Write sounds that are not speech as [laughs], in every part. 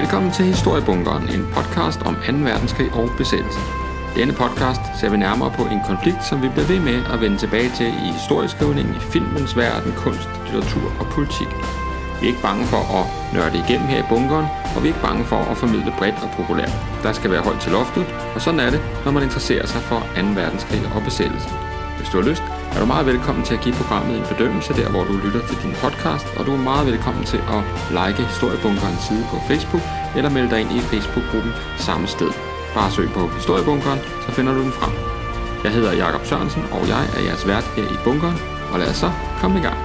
Velkommen til Historiebunkeren, en podcast om 2. verdenskrig og besættelse. Denne podcast ser vi nærmere på en konflikt, som vi bliver ved med at vende tilbage til i historieskrivningen, i filmens verden, kunst, litteratur og politik. Vi er ikke bange for at nørde igennem her i bunkeren, og vi er ikke bange for at formidle bredt og populært. Der skal være højt til loftet, og sådan er det, når man interesserer sig for 2. verdenskrig og besættelse. Hvis du har lyst, er du meget velkommen til at give programmet en bedømmelse der, hvor du lytter til din podcast, og du er meget velkommen til at like Historiebunkerens side på Facebook, eller melde dig ind i Facebook-gruppen samme sted. Bare søg på Historiebunkeren, så finder du den frem. Jeg hedder Jakob Sørensen, og jeg er jeres vært her i bunkeren, og lad os så komme i gang.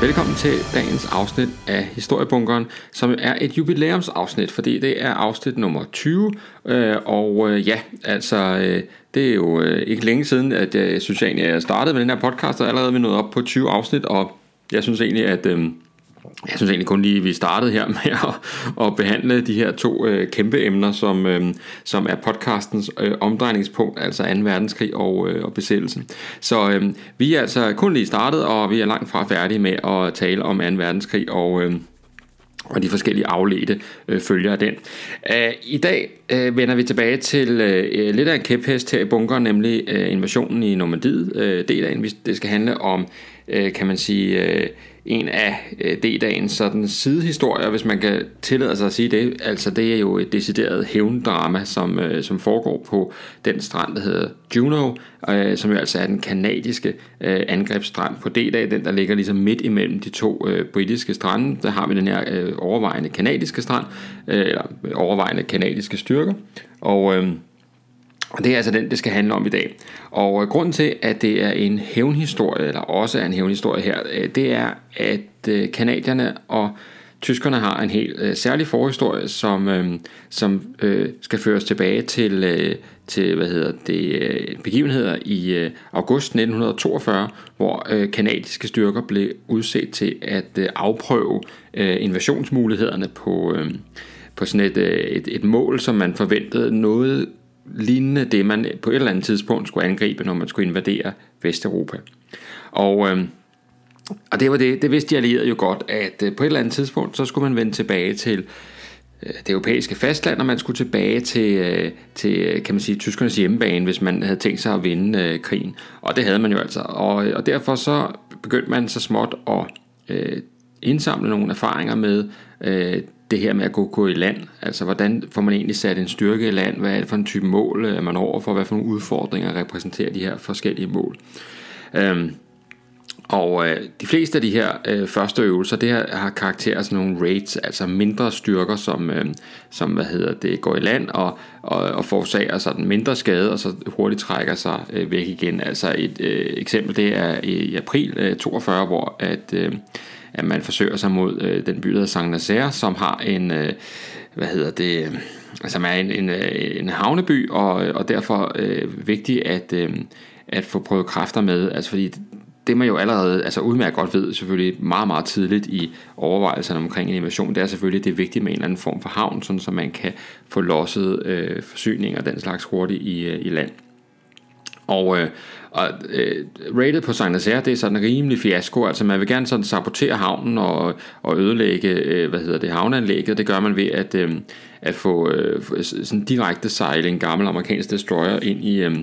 Velkommen til dagens afsnit af Historiebunkeren, som er et jubilæumsafsnit, fordi det er afsnit nummer 20. Øh, og øh, ja, altså, øh, det er jo øh, ikke længe siden, at jeg synes egentlig, at jeg startede med den her podcast, og allerede vi nået op på 20 afsnit, og jeg synes egentlig, at øhm, jeg synes egentlig kun lige, at vi startede her [laughs] med at, at behandle de her to øh, kæmpe emner, som, øh, som er podcastens øh, omdrejningspunkt, altså 2. verdenskrig og, øh, og besættelsen. Så øh, vi er altså kun lige startet, og vi er langt fra færdige med at tale om 2. verdenskrig og... Øh, og de forskellige afledte øh, følger af den. Æh, I dag øh, vender vi tilbage til øh, lidt af en kæphest her i bunkeren, nemlig øh, invasionen i Normandiet. øh, D-dagen, det skal handle om, øh, kan man sige, øh, en af øh, D-dagens sådan sidehistorier, hvis man kan tillade sig at sige det. Altså det er jo et decideret hævndrama, som, øh, som foregår på den strand, der hedder Juno, øh, som jo altså er den kanadiske øh, angrebsstrand på D-dag, den der ligger ligesom midt imellem de to øh, britiske strande. Der har vi den her øh, overvejende kanadiske strand, øh, eller øh, overvejende kanadiske styrker, og... Øh, og det er altså den, det skal handle om i dag. Og øh, grunden til, at det er en hævnhistorie, eller også er en hævnhistorie her, øh, det er, at øh, kanadierne og tyskerne har en helt særlig forhistorie, som, som skal føres tilbage til, til hvad hedder det, begivenheder i august 1942, hvor kanadiske styrker blev udset til at afprøve invasionsmulighederne på, på sådan et, et, et mål, som man forventede noget lignende det, man på et eller andet tidspunkt skulle angribe, når man skulle invadere Vesteuropa. Og, øh, og det var det, det vidste de allierede jo godt, at øh, på et eller andet tidspunkt, så skulle man vende tilbage til øh, det europæiske fastland, og man skulle tilbage til, øh, til kan man sige, tyskernes hjemmebane, hvis man havde tænkt sig at vinde øh, krigen. Og det havde man jo altså. Og, øh, og derfor så begyndte man så småt at øh, indsamle nogle erfaringer med øh, det her med at gå, gå i land. Altså, hvordan får man egentlig sat en styrke i land? Hvad er det for en type mål, øh, er man over for? Hvad for nogle udfordringer repræsenterer de her forskellige mål? Øhm, og øh, de fleste af de her øh, første øvelser, det her har karakter af sådan nogle raids, altså mindre styrker, som, øh, som hvad hedder det, går i land og, og, og forårsager sådan mindre skade, og så hurtigt trækker sig øh, væk igen. Altså et øh, eksempel, det er i april øh, 42, hvor at... Øh, at man forsøger sig mod øh, den by, der hedder Saint-Nazaire, som har en, øh, hvad hedder det, altså er en, en, øh, en havneby, og, øh, og derfor øh, vigtigt at, øh, at få prøvet kræfter med, altså fordi det man jo allerede altså udmærket godt ved selvfølgelig meget, meget tidligt i overvejelserne omkring en invasion, det er selvfølgelig, det er vigtigt med en eller anden form for havn, sådan så man kan få losset øh, forsyninger og den slags hurtigt i, øh, i land. Og, øh, og øh, rated på Saint Nazaire, det er sådan en rimelig fiasko, altså man vil gerne sådan sabotere havnen og, og ødelægge, øh, hvad hedder det, havneanlægget, det gør man ved at, øh, at få øh, sådan direkte sejle en gammel amerikansk destroyer ind i, øh,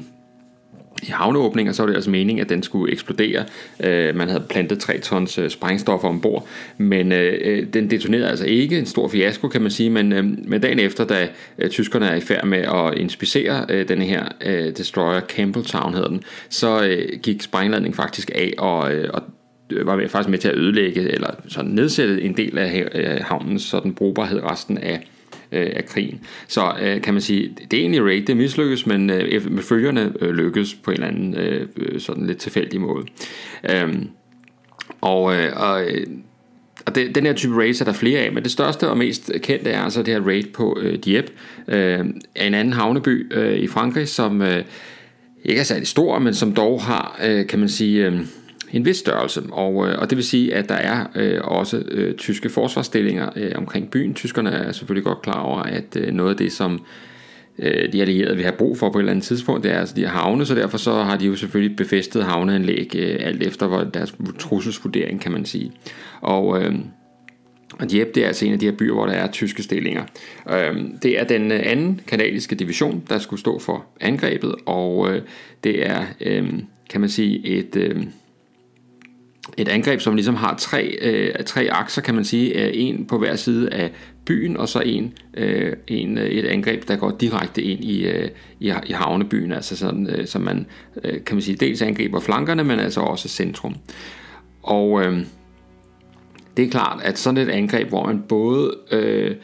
i havneåbninger, så var det altså meningen, at den skulle eksplodere. Øh, man havde plantet 3 tons øh, sprængstoffer ombord, men øh, øh, den detonerede altså ikke. En stor fiasko, kan man sige, men, øh, men dagen efter, da øh, tyskerne er i færd med at inspicere øh, denne her øh, destroyer, Campbelltown hedder den, så øh, gik sprængladningen faktisk af, og, øh, og øh, var faktisk med til at ødelægge, eller sådan nedsætte en del af øh, havnens sådan brugbarhed resten af øh, af krigen. Så øh, kan man sige, det er egentlig raid, det mislykkes, men øh, med følgerne øh, lykkes på en eller anden øh, øh, sådan lidt tilfældig måde. Øhm, og øh, og øh, og det, den her type raids er der flere af, men det største og mest kendte er altså det her raid på øh, Dieppe, øh, en anden havneby øh, i Frankrig, som øh, ikke er særlig stor, men som dog har, øh, kan man sige, øh, en vis størrelse, og, øh, og det vil sige, at der er øh, også øh, tyske forsvarsstillinger øh, omkring byen. Tyskerne er selvfølgelig godt klar over, at øh, noget af det, som øh, de allierede vil have brug for på et eller andet tidspunkt, det er altså de her havne, så derfor så har de jo selvfølgelig befæstet havneanlæg, øh, alt efter hvor deres trusselsvurdering, kan man sige. Og, øh, Og Dieppe det er altså en af de her byer, hvor der er tyske stillinger. Øh, det er den øh, anden kanadiske division, der skulle stå for angrebet, og øh, det er, øh, kan man sige, et... Et angreb, som ligesom har tre, øh, tre akser, kan man sige. Øh, en på hver side af byen, og så en, øh, en, øh, et angreb, der går direkte ind i, øh, i, i havnebyen, altså sådan, øh, så man, øh, kan man sige, dels angriber flankerne, men altså også centrum. Og øh, det er klart, at sådan et angreb, hvor man både, øh,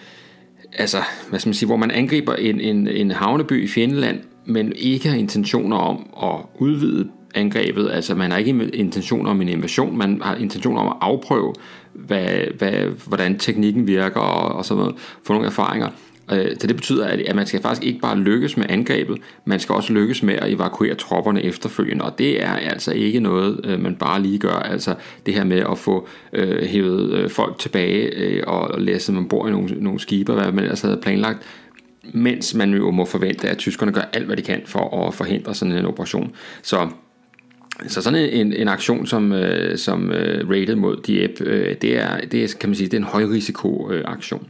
altså, hvad skal man sige, hvor man angriber en, en, en havneby i fjendeland, men ikke har intentioner om at udvide angrebet, altså man har ikke intention om en invasion, man har intention om at afprøve, hvad, hvad, hvordan teknikken virker og, og sådan noget, få nogle erfaringer. Øh, så det betyder, at man skal faktisk ikke bare lykkes med angrebet, man skal også lykkes med at evakuere tropperne efterfølgende, og det er altså ikke noget, øh, man bare lige gør. Altså det her med at få øh, hævet øh, folk tilbage øh, og læse dem ombord i nogle, nogle skibe, hvad man altså havde planlagt, mens man jo må forvente, at tyskerne gør alt, hvad de kan for at forhindre sådan en operation. Så så sådan en, en aktion som, øh, som øh, rated mod Dieppe, øh, det, er, det er, kan man sige, det er en højrisiko øh, aktion.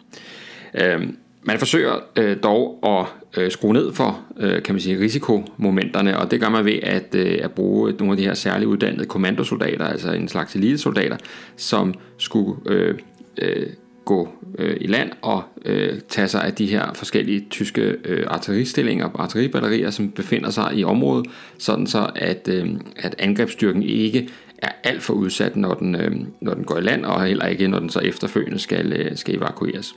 Øh, man forsøger øh, dog at øh, skrue ned for øh, kan man sige, risikomomenterne, og det gør man ved at, øh, at bruge nogle af de her særligt uddannede kommandosoldater, altså en slags elitesoldater, som skulle øh, øh, gå øh, i land og øh, tage sig af de her forskellige tyske øh, artilleristillinger og artilleribatterier, som befinder sig i området, sådan så at, øh, at angrebsstyrken ikke er alt for udsat, når den, øh, når den går i land, og heller ikke, når den så efterfølgende skal, øh, skal evakueres.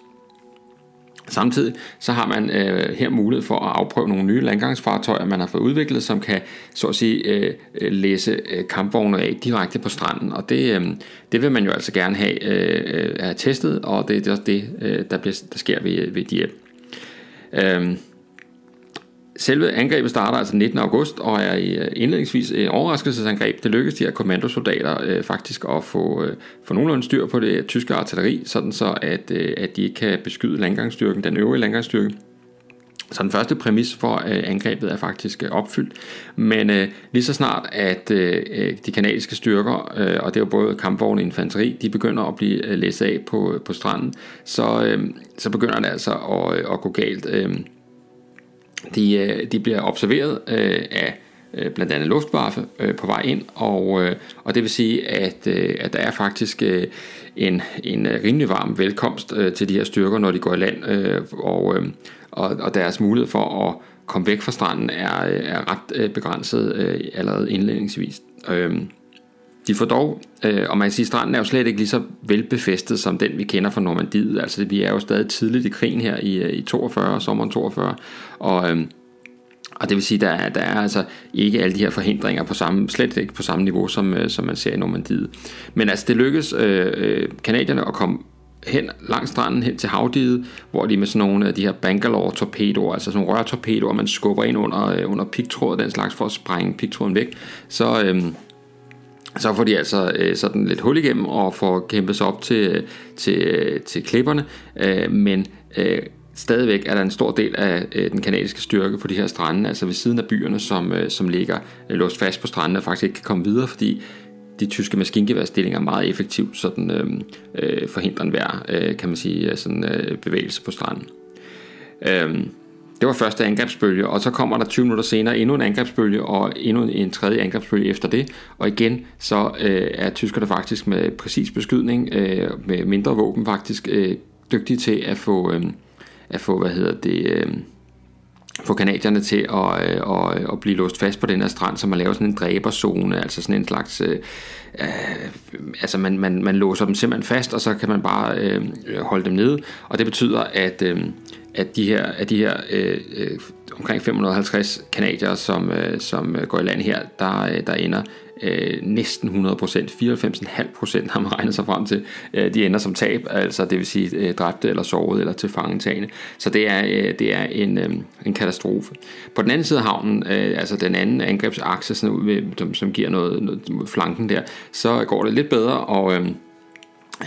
Samtidig så har man øh, her mulighed for at afprøve nogle nye landgangsfartøjer, man har fået udviklet, som kan så at sige øh, øh læse øh, kampvogne af direkte på stranden. Og det, øh, det vil man jo altså gerne have, øh, øh er testet, og det, det er også det, øh, der, bliver, der sker ved, ved de øh, Selve angrebet starter altså 19. august og er øh, indledningsvis et overraskelsesangreb. Det lykkedes de her kommandosoldater øh, faktisk at få, øh, få nogenlunde styr på det tyske artilleri, sådan så at, øh, at de ikke kan beskyde landgangsstyrken, den øvrige landgangsstyrke. Så den første præmis for øh, angrebet er faktisk øh, opfyldt, men øh, lige så snart at øh, øh de kanadiske styrker, øh, og det er jo både kampvogne og infanteri, de begynder at blive øh, læst af på, øh, på stranden, så, øh, så begynder det altså at, øh, at gå galt. Øh, de, øh, de bliver observeret øh, af øh, blandt andet luftwaffe øh, på vej ind, og, øh, og det vil sige, at, at der er faktisk en, en rimelig varm velkomst til de her styrker, når de går i land, og, og, og deres mulighed for at komme væk fra stranden er, er ret begrænset allerede indledningsvis. De får dog, øh, og man kan sige, at stranden er jo slet ikke lige så velbefæstet som den, vi kender fra Normandiet. Altså, vi er jo stadig tidligt i krigen her i, øh, i 42, sommeren 42, og, øh, og det vil sige, der er, der er altså ikke alle de her forhindringer på samme, slet ikke på samme niveau, som, øh, som man ser i Normandiet. Men altså, det lykkes øh, øh kanadierne at komme hen langs stranden, hen til havdiget, hvor de med sådan nogle af de her Bangalore-torpedoer, altså sådan nogle rørtorpedoer, man skubber ind under, øh, under pigtråd den slags for at sprænge pigtråden væk, så, øh, så får de altså øh, sådan lidt hul igennem og får kæmpet sig op til, øh, til, øh, til klipperne, øh, men øh, stadigvæk er der en stor del af øh, den kanadiske styrke på de her strande, altså ved siden af byerne, som, øh, som ligger øh, låst fast på strandene og faktisk ikke kan komme videre, fordi de tyske maskingeværstillinger meget effektivt sådan, øh, øh, forhindrer enhver, øh, kan man sige, sådan, øh, bevægelse på stranden. Øh, det var første angrebsbølge, og så kommer der 20 minutter senere endnu en angrebsbølge, og endnu en tredje angrebsbølge efter det. Og igen, så øh, er tyskerne faktisk med præcis beskydning, øh, med mindre våben faktisk, øh, dygtige til at få, øh, at få hvad hedder det, øh, få kanadierne til at, øh, at, øh, at blive låst fast på den her strand, så man laver sådan en dræberzone, altså sådan en slags, øh, øh, altså man, man, man låser dem simpelthen fast, og så kan man bare øh, holde dem nede, og det betyder, at, øh, at de her, at de her øh, øh, omkring 550 kanadier, som, øh, som øh, går i land her, der, øh, der ender øh, næsten 100%, 94,5% har man regnet sig frem til, øh, de ender som tab, altså det vil sige øh, dræbte eller såret eller til fangetagende. Så det er, øh, det er en, øh, en katastrofe. På den anden side af havnen, øh, altså den anden angrebsakse, sådan ud med, som, som giver noget, noget flanken der, så går det lidt bedre, og øh,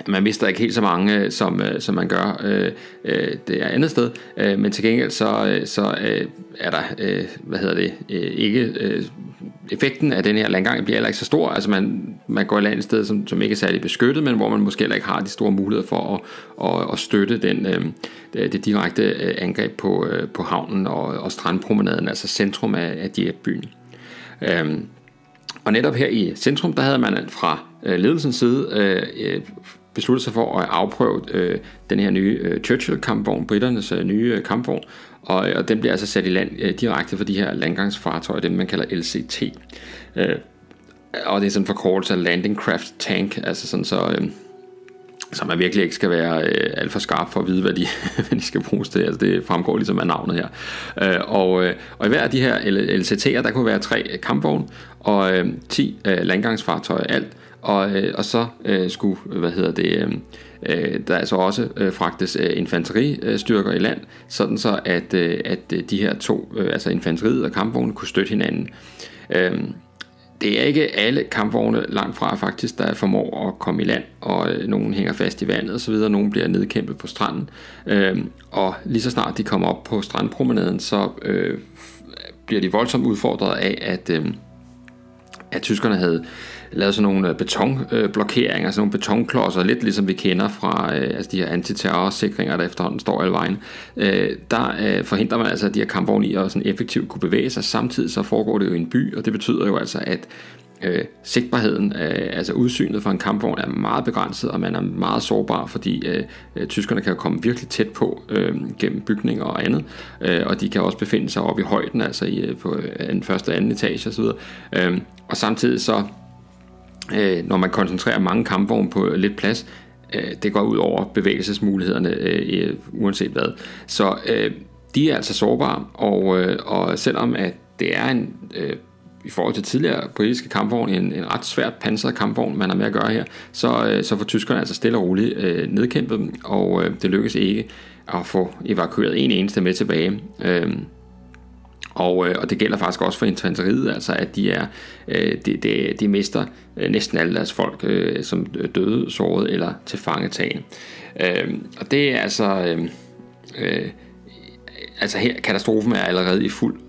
man mister ikke helt så mange, som, øh, som man gør øh, øh, det er andet sted, øh, men til gengæld så, øh, så øh, er der, øh, hvad hedder det, øh, ikke øh, effekten af den her landgang bliver heller ikke så stor. Altså man, man går i land et sted, som, som ikke er særlig beskyttet, men hvor man måske heller ikke har de store muligheder for at, at, at støtte den, øh, det direkte angreb på, øh, på havnen og, og strandpromenaden, altså centrum af, af Dieppe-byen. Øh, og netop her i centrum, der havde man fra ledelsens side øh, besluttet sig for at afprøve øh, den her nye øh, Churchill-kampvogn, britternes øh, nye øh, kampvogn, og, øh, og den bliver altså sat i land øh, direkte for de her landgangsfartøjer, dem man kalder LCT. Øh, og det er sådan en forkortelse af Landing Craft Tank, altså sådan så... Øh, så man virkelig ikke skal være øh, alt for skarp for at vide, hvad de, [laughs] hvad de skal bruges til. Altså det fremgår ligesom af navnet her. Øh, og, øh, og i hver af de her LCT'er, der kunne være tre kampvogne og øh, 10 øh, landgangsfartøjer alt. Og, øh, og så øh, skulle, hvad hedder det, øh, øh, der altså også øh, fragtes øh, infanteristyrker i land, sådan så at, øh, at øh, de her to, øh, altså infanteriet og kampvogne, kunne støtte hinanden. Øh, det er ikke alle kampvogne langt fra faktisk, der formår at komme i land, og øh, nogen hænger fast i vandet osv., nogen bliver nedkæmpet på stranden. Øh, og lige så snart de kommer op på strandpromenaden, så øh, bliver de voldsomt udfordret af, at, øh, at tyskerne havde lavet sådan nogle øh, betonblokeringer, sådan nogle betonklodser, lidt ligesom vi kender fra øh, altså de her antiterrorsikringer, der efterhånden står alle vejen. Øh, der øh, forhindrer man altså, at de her kampvogne i at sådan effektivt kunne bevæge sig. Samtidig så foregår det jo i en by, og det betyder jo altså, at øh, sigtbarheden, øh, altså udsynet fra en kampvogn er meget begrænset, og man er meget sårbar, fordi øh, øh tyskerne kan komme virkelig tæt på øh, gennem bygninger og andet, øh, og de kan også befinde sig oppe i højden, altså i, øh, på øh, den første og anden etage osv. Øh, og samtidig så øh, når man koncentrerer mange kampvogne på lidt plads, øh, det går ud over bevægelsesmulighederne øh, uanset hvad. Så øh, de er altså sårbare, og, øh, og selvom at det er en øh, i forhold til tidligere britiske kampvogne en, en ret svært pansret kampvogn, man har med at gøre her, så, øh, så får tyskerne altså stille og roligt øh, nedkæmpet dem, og øh, det lykkes ikke at få evakueret en eneste med tilbage. Øh, og, øh, og det gælder faktisk også for infanteriet, altså at de er øh, de, de, de mister øh, næsten alle deres folk øh, som døde, såret eller til fangetagen. Øh, og det er altså øh, øh, altså her katastrofen er allerede i fuld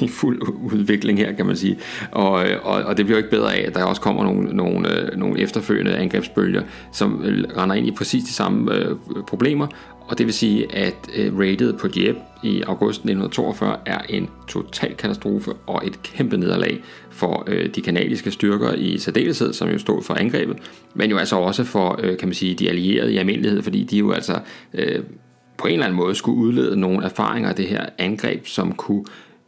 i fuld udvikling her, kan man sige. Og, og, og det bliver jo ikke bedre af, at der også kommer nogle, nogle, øh, nogle efterfølgende angrebsbølger, som øh, render ind i præcis de samme øh, problemer, og det vil sige, at øh, rated på Dieppe i august 1942 er en total katastrofe og et kæmpe nederlag for øh, de kanadiske styrker i særdeleshed, som jo stod for angrebet, men jo altså også for, øh, kan man sige, de allierede i almindelighed, fordi de jo altså øh, på en eller anden måde skulle udlede nogle erfaringer af det her angreb, som kunne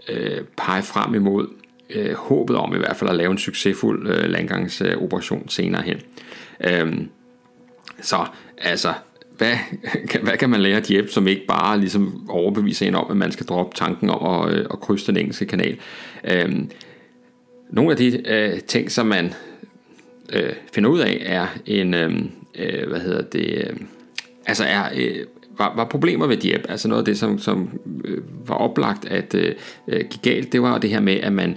øh, pege frem imod øh, håbet om i hvert fald at lave en succesfuld øh, landgangsoperation senere hen. Øh, så altså, hvad, [laughs] hvad kan man lære af Jeppe, som ikke bare ligesom overbeviser en om, at man skal droppe tanken om at, øh, at krydse den engelske kanal? Øhm, nogle af de øh, ting, som man øh, finder ud af, er en, øhm, øh hvad hedder det, øh, altså er, øh, var, var problemer ved Dieppe, altså noget af det, som, som øh, var oplagt at øh, øh, gik galt, det var det her med, at man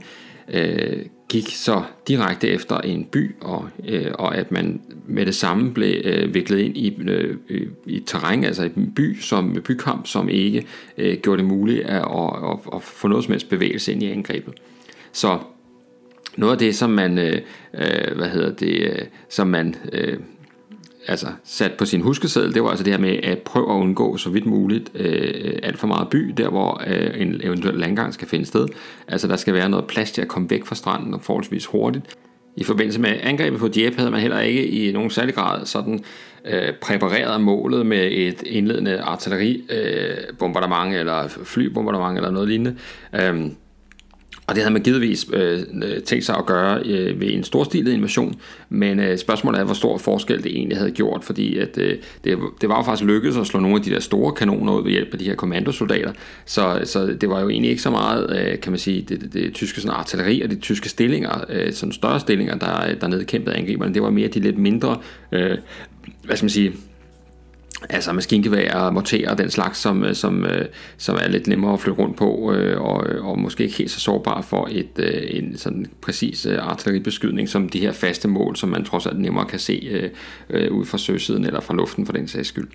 øh, gik så direkte efter en by, og, øh, og at man med det samme blev øh, viklet ind i, øh, i terræn, altså i en by som bykamp, som ikke øh, gjorde det muligt at, at, at, at få noget som helst bevægelse ind i angrebet. Så noget af det, som man, øh, øh hvad hedder det, øh, som man øh, altså sat på sin huskeseddel, det var altså det her med at prøve at undgå så vidt muligt øh, alt for meget by, der hvor øh, en eventuel landgang skal finde sted. Altså der skal være noget plads til at komme væk fra stranden og forholdsvis hurtigt. I forbindelse med angrebet på Dieppe havde man heller ikke i nogen særlig grad sådan øh, præpareret målet med et indledende artilleri øh, bombardement eller flybombardement eller noget lignende. Øh, og det havde man givetvis øh, øh, tænkt sig at gøre øh, ved en storstilet invasion, men øh, spørgsmålet er, hvor stor forskel det egentlig havde gjort, fordi at, øh, det, det var jo faktisk lykkedes at slå nogle af de der store kanoner ud ved hjælp af de her kommandosoldater, så, så det var jo egentlig ikke så meget, øh, kan man sige, det, det, det tyske sådan, artilleri og de tyske stillinger, øh, sådan større stillinger, der, der nedkæmpede angriberne, det var mere de lidt mindre, øh, hvad skal man sige, altså maskingeværer, morterer og den slags, som, øh, som, øh, som er lidt nemmere at flytte rundt på, øh, og, og måske ikke helt så sårbar for et, en sådan præcis artilleribeskydning som de her faste mål, som man trods alt nemmere kan se øh, ud fra søsiden eller fra luften for den sags skyld.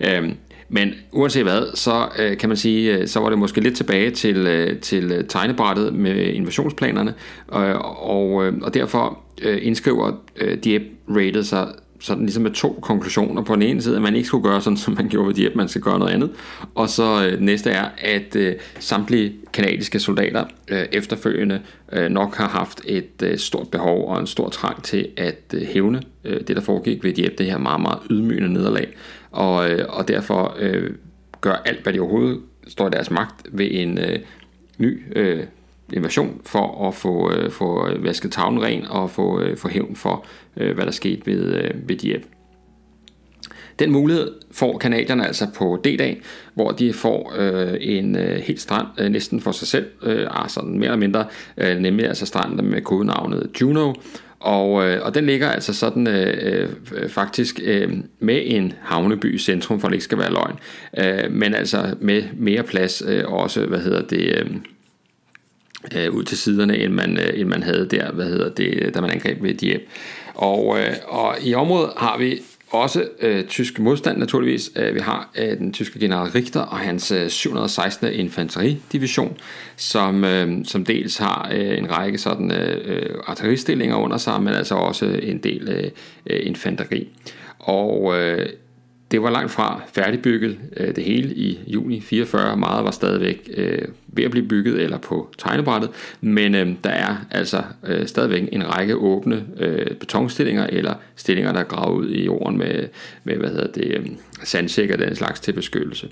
Øh, men uanset hvad, så øh, kan man sige, så var det måske lidt tilbage til, øh, til tegnebrættet med invasionsplanerne, øh, og, og derfor øh, indskriver øh, Dieppe rated sig sådan ligesom med to konklusioner. På den ene side, at man ikke skulle gøre sådan, [laughs] som man gjorde ved Dieppe, man skal gøre noget andet. Og så øh, næste er, at øh, samtlige kanadiske soldater øh, efterfølgende øh, nok har haft et øh, stort behov og en stor trang til at øh, hævne øh, det, der foregik ved Dieppe, det her meget, meget ydmygende nederlag. Og, øh, og derfor øh, gør alt, hvad de overhovedet står i deres magt ved en øh, ny øh, invasion for at få, øh, få øh, vasket tavlen ren og få, øh, få hævn for, øh, hvad der skete ved, øh, ved Dieppe. Den mulighed får kanadierne altså på D-dag, hvor de får øh, en øh, helt strand øh, næsten for sig selv, øh, altså mere eller mindre, øh, nemlig altså stranden med kodenavnet Juno, og, øh, og den ligger altså sådan øh, øh, faktisk øh, med en havneby i centrum, for det ikke skal være løgn, øh, men altså med mere plads øh, også, hvad hedder det... Øh, øh, ud til siderne, end man, øh, end man havde der, hvad hedder det, øh, da man angreb ved Dieppe. Og, øh, og i området har vi også øh, tysk modstand naturligvis. Øh, vi har øh, den tyske general Richter og hans øh, 716. infanteridivision, som, øh, som dels har øh, en række sådan øh, øh artilleristillinger under sig, men altså også øh, en del øh, infanteri. Og øh, det var langt fra færdigbygget øh, det hele i juni 44. Meget var stadigvæk øh, ved at blive bygget eller på tegnebrættet, men øh, der er altså øh, stadigvæk en række åbne øh, betonstillinger eller stillinger, der er gravet ud i jorden med, med hvad hedder det, øh, sandsæk og den slags til beskyttelse.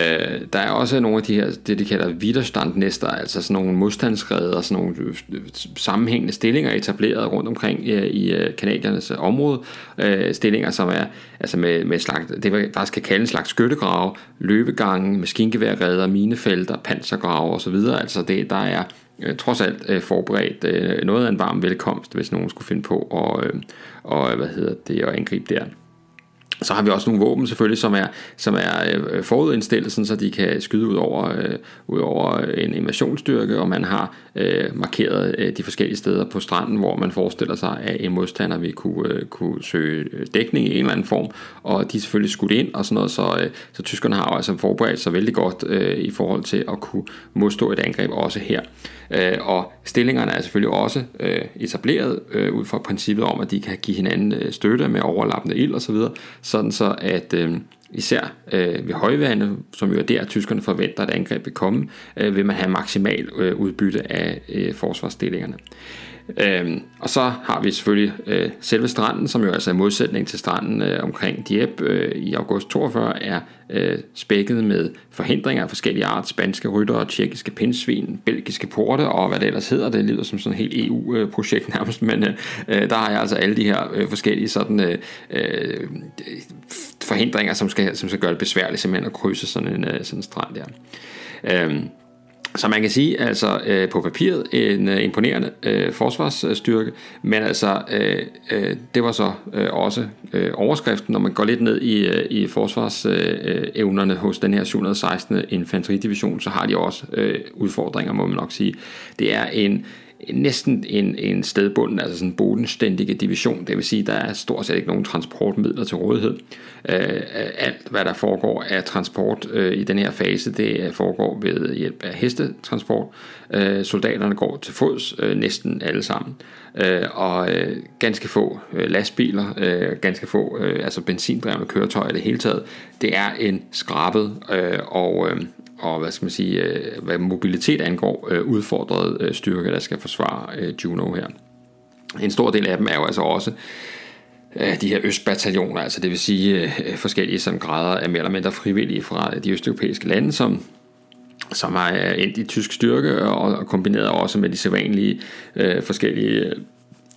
Øh, der er også nogle af de her, det de kalder widerstandnæster, altså sådan nogle modstandsreder, sådan nogle øh, sammenhængende stillinger etableret rundt omkring øh, i øh, kanadiernes øh, område. Øh, stillinger, som er altså med, med slags, det vi faktisk kan kalde en slags skyttegrave, løbegange, maskingeværreder, minefelter, pansergrave osv. Altså det, der er øh, trods alt øh, forberedt øh, noget af en varm velkomst, hvis nogen skulle finde på at, øh, og, hvad hedder det, at angribe der. Så har vi også nogle våben selvfølgelig, som er, som er øh, forudindstillet, sådan, så de kan skyde ud over, øh, ud over en invasionsstyrke, og man har øh, markeret øh, de forskellige steder på stranden, hvor man forestiller sig, at en modstander vil kunne, øh, kunne søge dækning i en eller anden form, og de er selvfølgelig skudt ind og sådan noget, så, øh, så tyskerne har jo altså forberedt sig vældig godt øh, i forhold til at kunne modstå et angreb også her. Øh, og stillingerne er selvfølgelig også øh, etableret øh, ud fra princippet om, at de kan give hinanden øh, støtte med overlappende ild osv., så sådan så at øh, især øh, ved højvandet, som jo er der, tyskerne forventer, at angreb vil komme, øh, vil man have maksimal øh, udbytte af øh, forsvarsstillingerne. Øhm, og så har vi selvfølgelig øh, selve stranden, som jo altså i modsætning til stranden øh, omkring Dieppe øh, i august 42 er øh, spækket med forhindringer af forskellige art, spanske ryttere, tjekkiske pindsvin, belgiske porte og hvad det ellers hedder. Det lyder som sådan et helt EU-projekt [laughs] nærmest, men øh, øh, der har jeg altså alle de her øh, forskellige sådan, øh, øh, forhindringer, som skal, som skal gøre det besværligt simpelthen at krydse sådan en, øh, sådan en strand der. Øhm, så man kan sige, altså øh, på papiret en øh, imponerende øh, forsvarsstyrke, men altså øh, øh, det var så øh, også øh, overskriften, når man går lidt ned i, øh, i forsvarsevnerne øh, øh hos den her 716. infanteridivision, så har de også øh, udfordringer, må man nok sige. Det er en næsten en, en stedbunden, altså sådan en bodenstændige division, det vil sige, der er stort set ikke nogen transportmidler til rådighed. Øh, alt, hvad der foregår af transport øh, i den her fase, det øh, foregår ved hjælp af hestetransport. Øh, soldaterne går til fods, øh, næsten alle sammen. Øh, og øh, ganske få øh, lastbiler, øh, ganske få øh, altså benzindrevne køretøjer i det hele taget. Det er en skrabet øh, og øh, og hvad skal man sige, øh, hvad mobilitet angår, øh, udfordrede øh, styrker, der skal forsvare øh, Juno her. En stor del af dem er jo altså også øh, de her østbataljoner, altså det vil sige øh, forskellige som grader af mere eller mindre frivillige fra de østeuropæiske lande, som som har endt i tysk styrke og kombineret også med de sædvanlige øh, forskellige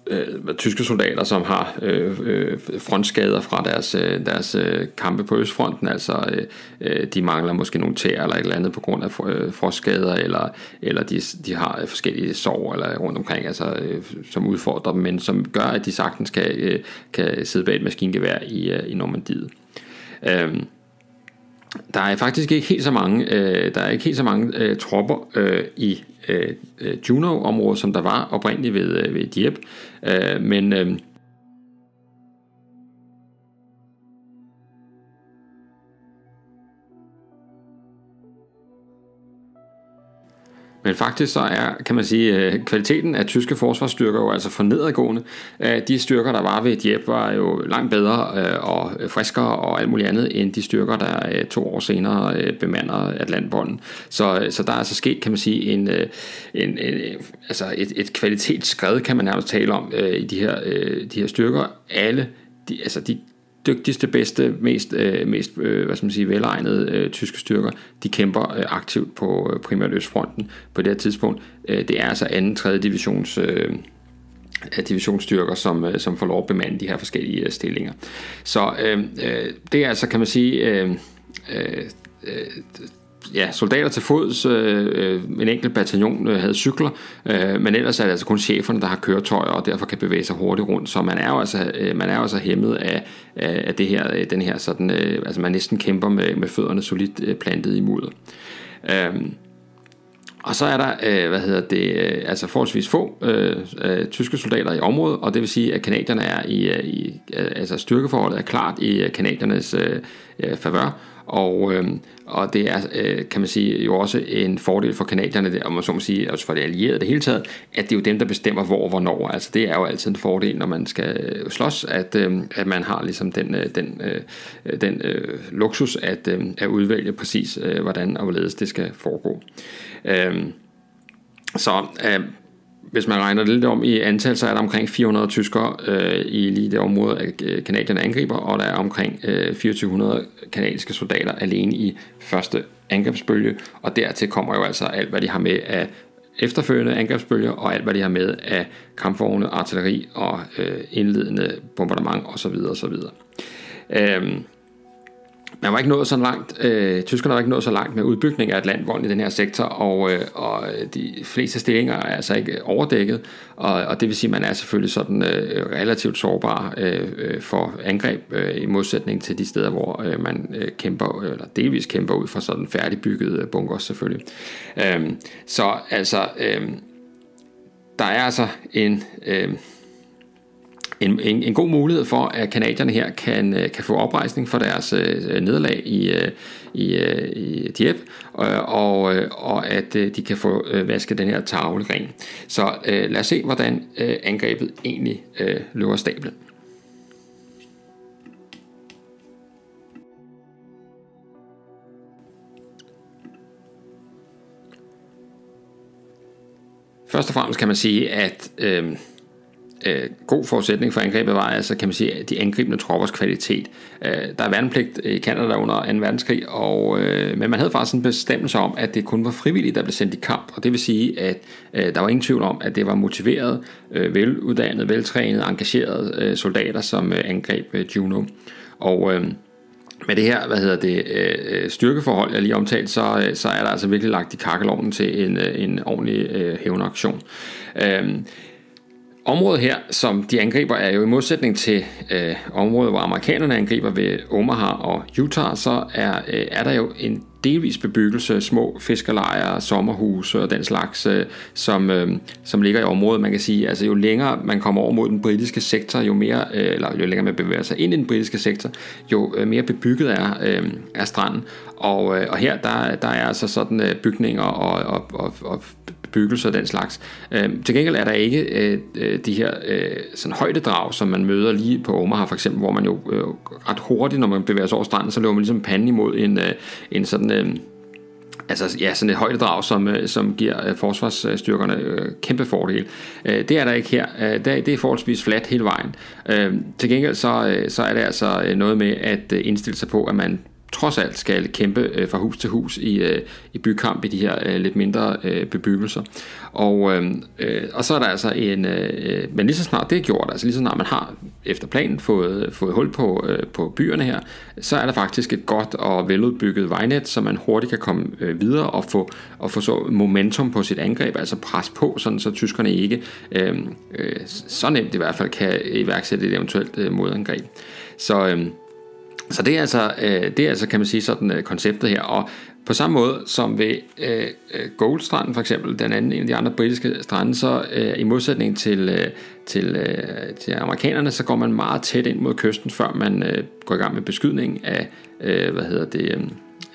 øh, tyske soldater, som har øh, øh, frontskader fra deres, øh, deres øh, kampe på Østfronten, altså øh, øh de mangler måske nogle tæer eller et eller andet på grund af øh, frostskader, eller, eller de, de har øh, forskellige sår eller rundt omkring, altså, øh, som udfordrer dem, men som gør, at de sagtens kan, øh, kan sidde bag et maskingevær i, øh, i Normandiet. Øh, der er faktisk ikke helt så mange, øh, der er ikke helt så mange øh, tropper øh, i øh, øh Juno-område, som der var oprindeligt ved, øh, ved Dieppe. Øh, men øh, Men faktisk så er, kan man sige, øh, kvaliteten af tyske forsvarsstyrker jo altså for nedadgående. Øh, de styrker, der var ved Dieppe, var jo langt bedre øh, og friskere og alt muligt andet, end de styrker, der to år senere bemander Atlantbånden. Så, så der er altså sket, kan man sige, en, en, en, altså et, et kvalitetsskred, kan man nærmest tale om, i de her, de her styrker. Alle, de, altså de dygtigste, bedste, mest, øh, mest øh, hvad skal man sige, velegnede øh, tyske styrker, de kæmper øh, aktivt på øh, primært Østfronten på det her tidspunkt. Øh, det er altså anden, tredje divisions øh, divisionsstyrker, som, øh, som får lov at bemande de her forskellige øh, stillinger. Så øh, øh, det er altså, kan man sige, øh, øh, øh ja, soldater til fods, øh, øh, en enkelt bataljon øh, havde cykler, øh, men ellers er det altså kun cheferne, der har køretøjer og derfor kan bevæge sig hurtigt rundt, så man er jo altså, øh, man er jo altså hæmmet af, af det her, øh, den her sådan, øh, altså man næsten kæmper med, med fødderne solidt øh, plantet i mudder. Øh, og så er der, øh, hvad hedder det, øh, altså forholdsvis få øh, øh, tyske soldater i området, og det vil sige, at kanadierne er i, øh, i øh, altså styrkeforholdet er klart i kanadiernes øh, favør, og, øh, og det er, øh, kan man sige, jo også en fordel for kanadierne, og man så må sige, også for de allierede det hele taget, at det er jo dem, der bestemmer hvor og hvornår. Altså det er jo altid en fordel, når man skal øh, slås, at, øh, at man har ligesom den, øh, den, øh, den øh, luksus at, øh, at udvælge præcis, øh, hvordan og hvorledes det skal foregå. Øh, så øh, hvis man regner det lidt om i antal, så er der omkring 400 tyskere øh, i lige det område, at øh, kanadierne angriber, og der er omkring øh, 2400 kanadiske soldater alene i første angrebsbølge, og dertil kommer jo altså alt, hvad de har med af efterfølgende angrebsbølger, og alt, hvad de har med af kampvogne, artilleri og øh, indledende bombardement osv. osv. Øh, man var ikke nået så langt, øh, tyskerne var ikke nået så langt med udbygning af Atlantvolden i den her sektor, og, øh, og de fleste stillinger er altså ikke overdækket, og, og det vil sige, at man er selvfølgelig sådan øh, relativt sårbar øh, øh for angreb, øh, i modsætning til de steder, hvor øh, man øh, kæmper, eller delvis kæmper ud fra sådan færdigbyggede bunker selvfølgelig. Øh, så altså, øh, der er altså en... Øh, en, en, en god mulighed for, at kanadierne her kan, øh, kan få oprejsning for deres øh, øh, nederlag i, øh, i, øh, i Dieppe, øh, og, og, og at øh, de kan få øh, vasket den her tavle ren. Så øh, lad os se, hvordan øh, angrebet egentlig øh, løber stablen. Først og fremmest kan man sige, at øh, øh, god forudsætning for angrebet var altså, kan man sige, de angribende troppers kvalitet. Øh, der er værnepligt i Canada under 2. verdenskrig, og, øh, men man havde faktisk en bestemmelse om, at det kun var frivillige, der blev sendt i kamp, og det vil sige, at øh, der var ingen tvivl om, at det var motiverede, øh, veluddannede, veltrænede, engagerede øh, soldater, som øh, angreb øh, Juno. Og øh, med det her, hvad hedder det, øh, øh styrkeforhold, jeg lige omtalt, så, øh, så er der altså virkelig lagt i kakkelovnen til en, øh, en ordentlig øh, hævnaktion. Øh, Området her, som de angriber, er jo i modsætning til øh, området, hvor amerikanerne angriber ved Omaha og Utah, så er, øh, er der jo en delvis bebyggelse, små fiskerlejre, sommerhuse og den slags, øh, som, øh, som ligger i området. Man kan sige, altså jo længere man kommer over mod den britiske sektor, jo mere, øh, eller jo længere man bevæger sig ind i den britiske sektor, jo øh, mere bebygget er, øh, er stranden. Og, øh, og her der, der er altså sådan øh, bygninger og, og, og, og bebyggelse og den slags. Øh, til gengæld er der ikke øh, øh, de her øh, sådan højdedrag, som man møder lige på Omaha for eksempel, hvor man jo øh, ret hurtigt, når man bevæger sig over stranden, så løber man ligesom panden imod en, øh, en sådan... Øh, altså ja, sådan et højdedrag, som, øh, som giver øh, forsvarsstyrkerne kæmpe fordel. Det er der ikke her. Det, er, det er forholdsvis fladt hele vejen. Til gengæld så, så er det altså noget med at indstille sig på, at man trods alt skal kæmpe øh, fra hus til hus i, øh, i bykamp i de her øh, lidt mindre øh, bebyggelser. Og, øh, øh, og så er der altså en, øh, men lige så snart det er gjort, altså lige så snart man har efter planen fået, fået hul på, øh, på byerne her, så er der faktisk et godt og veludbygget vejnet, så man hurtigt kan komme øh, videre og få, og få så momentum på sit angreb, altså pres på, sådan så tyskerne ikke øh, øh, så nemt i hvert fald kan iværksætte et eventuelt øh, modangreb. Så øh, så det er altså, øh, det er altså kan man sige, sådan øh, konceptet her. Og på samme måde som ved øh, øh, Goldstranden for eksempel, den anden en af de andre britiske strande, så øh, i modsætning til, øh, til, øh, til amerikanerne, så går man meget tæt ind mod kysten, før man øh, går i gang med beskydning af, øh, hvad hedder det, øh,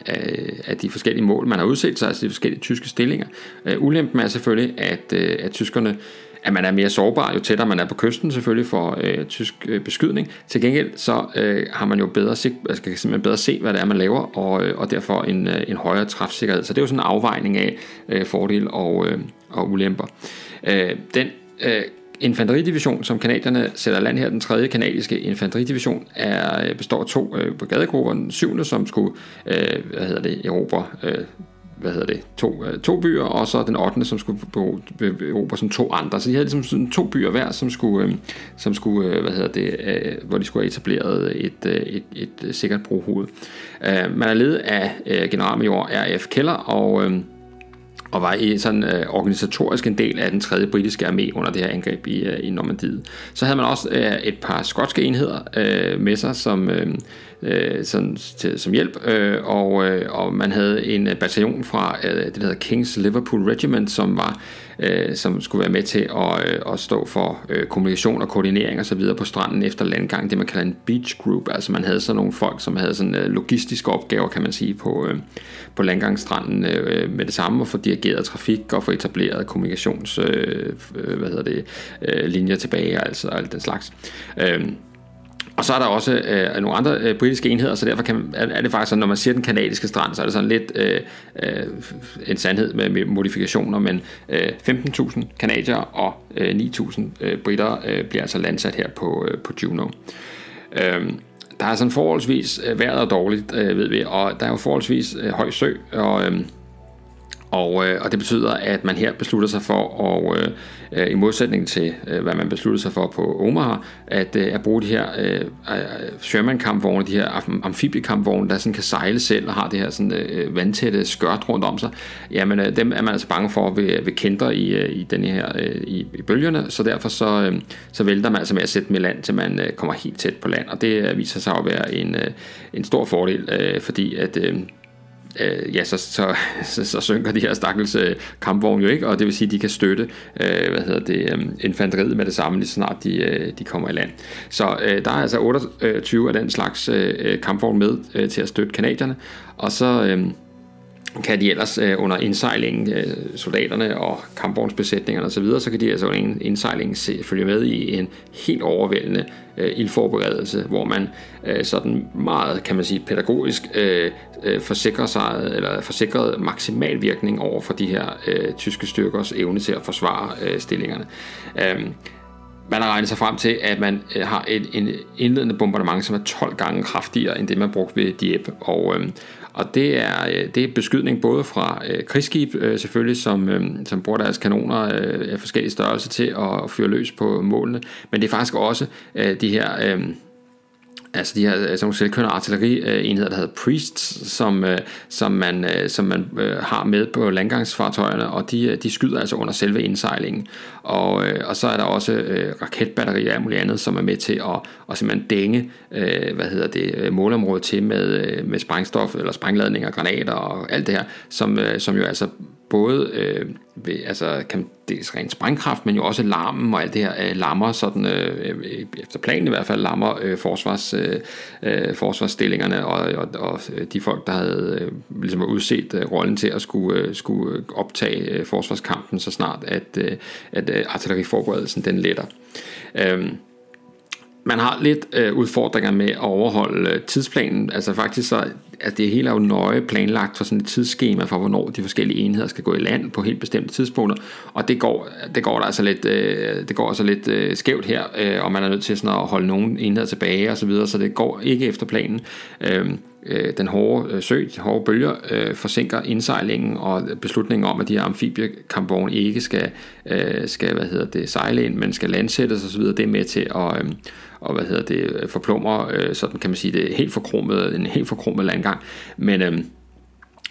af, af de forskellige mål, man har udset sig, altså de forskellige tyske stillinger. Øh, ulempen er selvfølgelig, at, øh, at tyskerne at man er mere sårbar, jo tættere man er på kysten selvfølgelig for øh, tysk øh, beskydning. Til gengæld så øh, har man jo bedre, sig, altså, kan simpelthen bedre se, hvad det er, man laver, og, øh, og derfor en, øh, en højere træfsikkerhed. Så det er jo sådan en afvejning af øh, fordele og, øh, og ulemper. Øh, den øh, infanteridivision, som kanadierne sætter land her, den tredje kanadiske infanteridivision, er, øh, består af to øh, brigadegrupper. Den syvende, som skulle øh, hvad hedder det, erobre øh, hvad hedder det, to, øh, to byer, og så den 8. som skulle erobre som to andre. Så de havde ligesom sådan to byer hver, som skulle, øh, som skulle øh, hvad hedder det, øh, hvor de skulle have etableret et, øh, et, et, et sikkert brohoved. Øh, man er ledet af øh, generalmajor R.F. Keller, og øh, og var i sådan øh, organisatorisk en del af den tredje britiske armé under det her angreb i, øh, i Normandiet. Så havde man også øh, et par skotske enheder øh, med sig som, øh, øh, sådan, til, som hjælp, øh, og, øh, og man havde en øh, bataljon fra øh, det der hedder Kings Liverpool Regiment, som var øh, som skulle være med til at, øh, at stå for øh, kommunikation og koordinering og så videre på stranden efter landgang, det man kalder en beach group, altså man havde sådan nogle folk, som havde sådan øh, logistiske opgaver, kan man sige, på, øh, på landgangsstranden øh, med det samme, og få dirigeret trafik og få etableret kommunikations øh, øh hvad hedder det, øh, linjer tilbage, altså alt den slags. Øh, og så er der også øh, nogle andre øh, britiske enheder, så derfor kan, er, er det faktisk sådan, når man siger den kanadiske strand, så er det sådan lidt øh, øh, en sandhed med, med modifikationer, men øh, 15.000 kanadier og øh, 9.000 øh, britter øh, bliver altså landsat her på, øh, på Juno. Øh, der er sådan forholdsvis øh, vejret er dårligt, øh, ved vi, og der er jo forholdsvis øh, høj sø, og øh, og, øh, og det betyder, at man her beslutter sig for, at, øh, øh i modsætning til, øh, hvad man besluttede sig for på Omaha, at, øh, at bruge de her øh, øh Sherman-kampvogne, de her amfibiekampvogne, der sådan kan sejle selv og har det her sådan, øh, vandtætte skørt rundt om sig. Jamen, øh, dem er man altså bange for ved, ved kenter i, øh, i, den her, øh, i, i bølgerne, så derfor så, øh, så vælter man altså med at sætte dem i land, til man øh, kommer helt tæt på land. Og det øh, viser sig at være en, øh, en stor fordel, øh, fordi at... Øh, øh, ja, så, så, så, så synker de her stakkels øh, kampvogne jo ikke, og det vil sige, at de kan støtte øh, hvad hedder det, øh, infanteriet med det samme, lige snart de, øh, de kommer i land. Så øh, der er altså 28 af den slags øh, øh, kampvogne med øh, til at støtte kanadierne, og så... Øh, kan de ellers øh, under indsejlingen, øh, soldaterne og kampvognsbesætningerne osv., så, så kan de altså under indsejlingen se, følge med i en helt overvældende øh, ildforberedelse, hvor man øh, sådan meget, kan man sige, pædagogisk øh, øh, forsikrer sig, eller forsikret maksimal virkning over for de her øh, tyske styrkers evne til at forsvare øh, stillingerne. Øh, man har regnet sig frem til, at man øh, har et en indledende bombardement, som er 12 gange kraftigere end det, man brugte ved Dieppe. Og, øh, og det er, øh, det er beskydning både fra øh, krigsskib øh, selvfølgelig, som, øh, som bruger deres kanoner øh, af forskellige størrelser til at fyre løs på målene, men det er faktisk også øh, de her... Øh, altså de her sådan nogle selvkørende artillerienheder, der hedder Priests, som, øh, som man, øh, som man øh, har med på landgangsfartøjerne, og de, de skyder altså under selve indsejlingen. Og, og så er der også raketbatterier og alt muligt andet, som er med til at, at simpelthen dænge hvad hedder det, målområdet til med, med sprængstof eller sprængladninger, granater og alt det her, som, som jo altså både øh, ved, altså, kan dels rent sprængkraft, men jo også larmen og alt det her øh, lammer, sådan, øh, øh, efter planen i hvert fald, lammer øh, forsvars, øh, øh forsvarsstillingerne og, og, og de folk, der havde øh, ligesom udset øh, rollen til at skulle, øh, skulle optage øh, forsvarskampen, så snart at, øh, at øh, artilleriforberedelsen den letter. Øh, man har lidt øh, udfordringer med at overholde øh, tidsplanen. Altså faktisk så, at det hele er jo nøje planlagt for sådan et tidsskema for, hvornår de forskellige enheder skal gå i land på helt bestemte tidspunkter. Og det går, det går der altså lidt, øh, det går altså lidt øh, skævt her, øh, og man er nødt til sådan at holde nogle enheder tilbage og så videre, så det går ikke efter planen. Øh, øh, den hårde øh, sø, de hårde bølger, øh, forsinker indsejlingen og beslutningen om, at de her amfibiekampvogne ikke skal, øh, skal hvad hedder det, sejle ind, men skal landsættes osv., det er med til at, øh, og hvad hedder det, øh, forplummer, øh, sådan kan man sige det, helt forkromet, en helt forkromet landgang. Men, øh,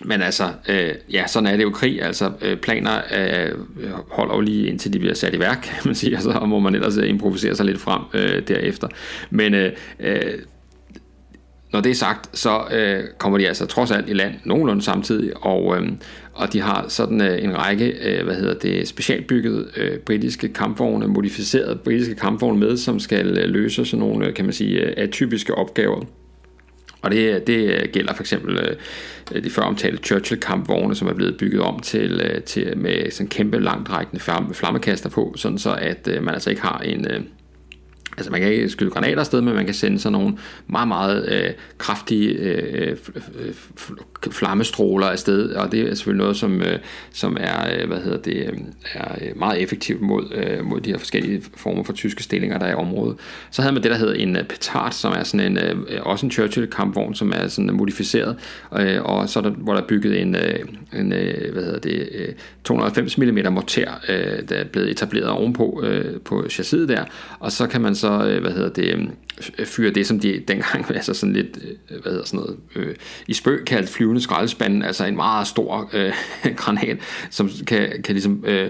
men altså, øh, ja, sådan er det jo krig. Altså, øh, planer øh, holder jo lige indtil de bliver sat i værk, [laughs] kan man sige, og så må man ellers øh, improvisere sig lidt frem øh, derefter. Men øh, øh, når det er sagt, så øh, kommer de altså trods alt i land nogenlunde samtidig, og, øh, og de har sådan øh, en række, øh, hvad hedder det, specialbyggede øh, britiske kampvogne, modificerede britiske kampvogne med, som skal øh, løse sådan nogle, øh, kan man sige, øh, atypiske opgaver. Og det, øh, det gælder for eksempel de før omtalte Churchill-kampvogne, som er blevet bygget om til, til med sådan kæmpe langtrækkende flammekaster på, sådan så at man altså ikke har en, Altså man kan ikke skyde granater afsted, men man kan sende sådan nogle meget, meget øh, kraftige øh, flammestråler afsted, og det er selvfølgelig noget, som, øh, som er, øh, hvad hedder det, øh, er øh, meget effektivt mod, øh, mod de her forskellige former for tyske stillinger, der er i området. Så havde man det, der hedder en øh, petard, som er sådan en, øh, også en Churchill-kampvogn, som er sådan modificeret, øh, og så er der, hvor der er bygget en, øh, en øh, hvad hedder det, øh, 290 mm morter, øh, der er blevet etableret ovenpå øh, på chassiset der, og så kan man så, øh, hvad hedder det, øh, fyre det, som de dengang, [laughs] altså sådan lidt, øh, hvad hedder sådan noget, øh, i spøg kaldt flyvende skraldespanden, altså en meget stor øh, [laughs] granat, som kan, kan ligesom, øh,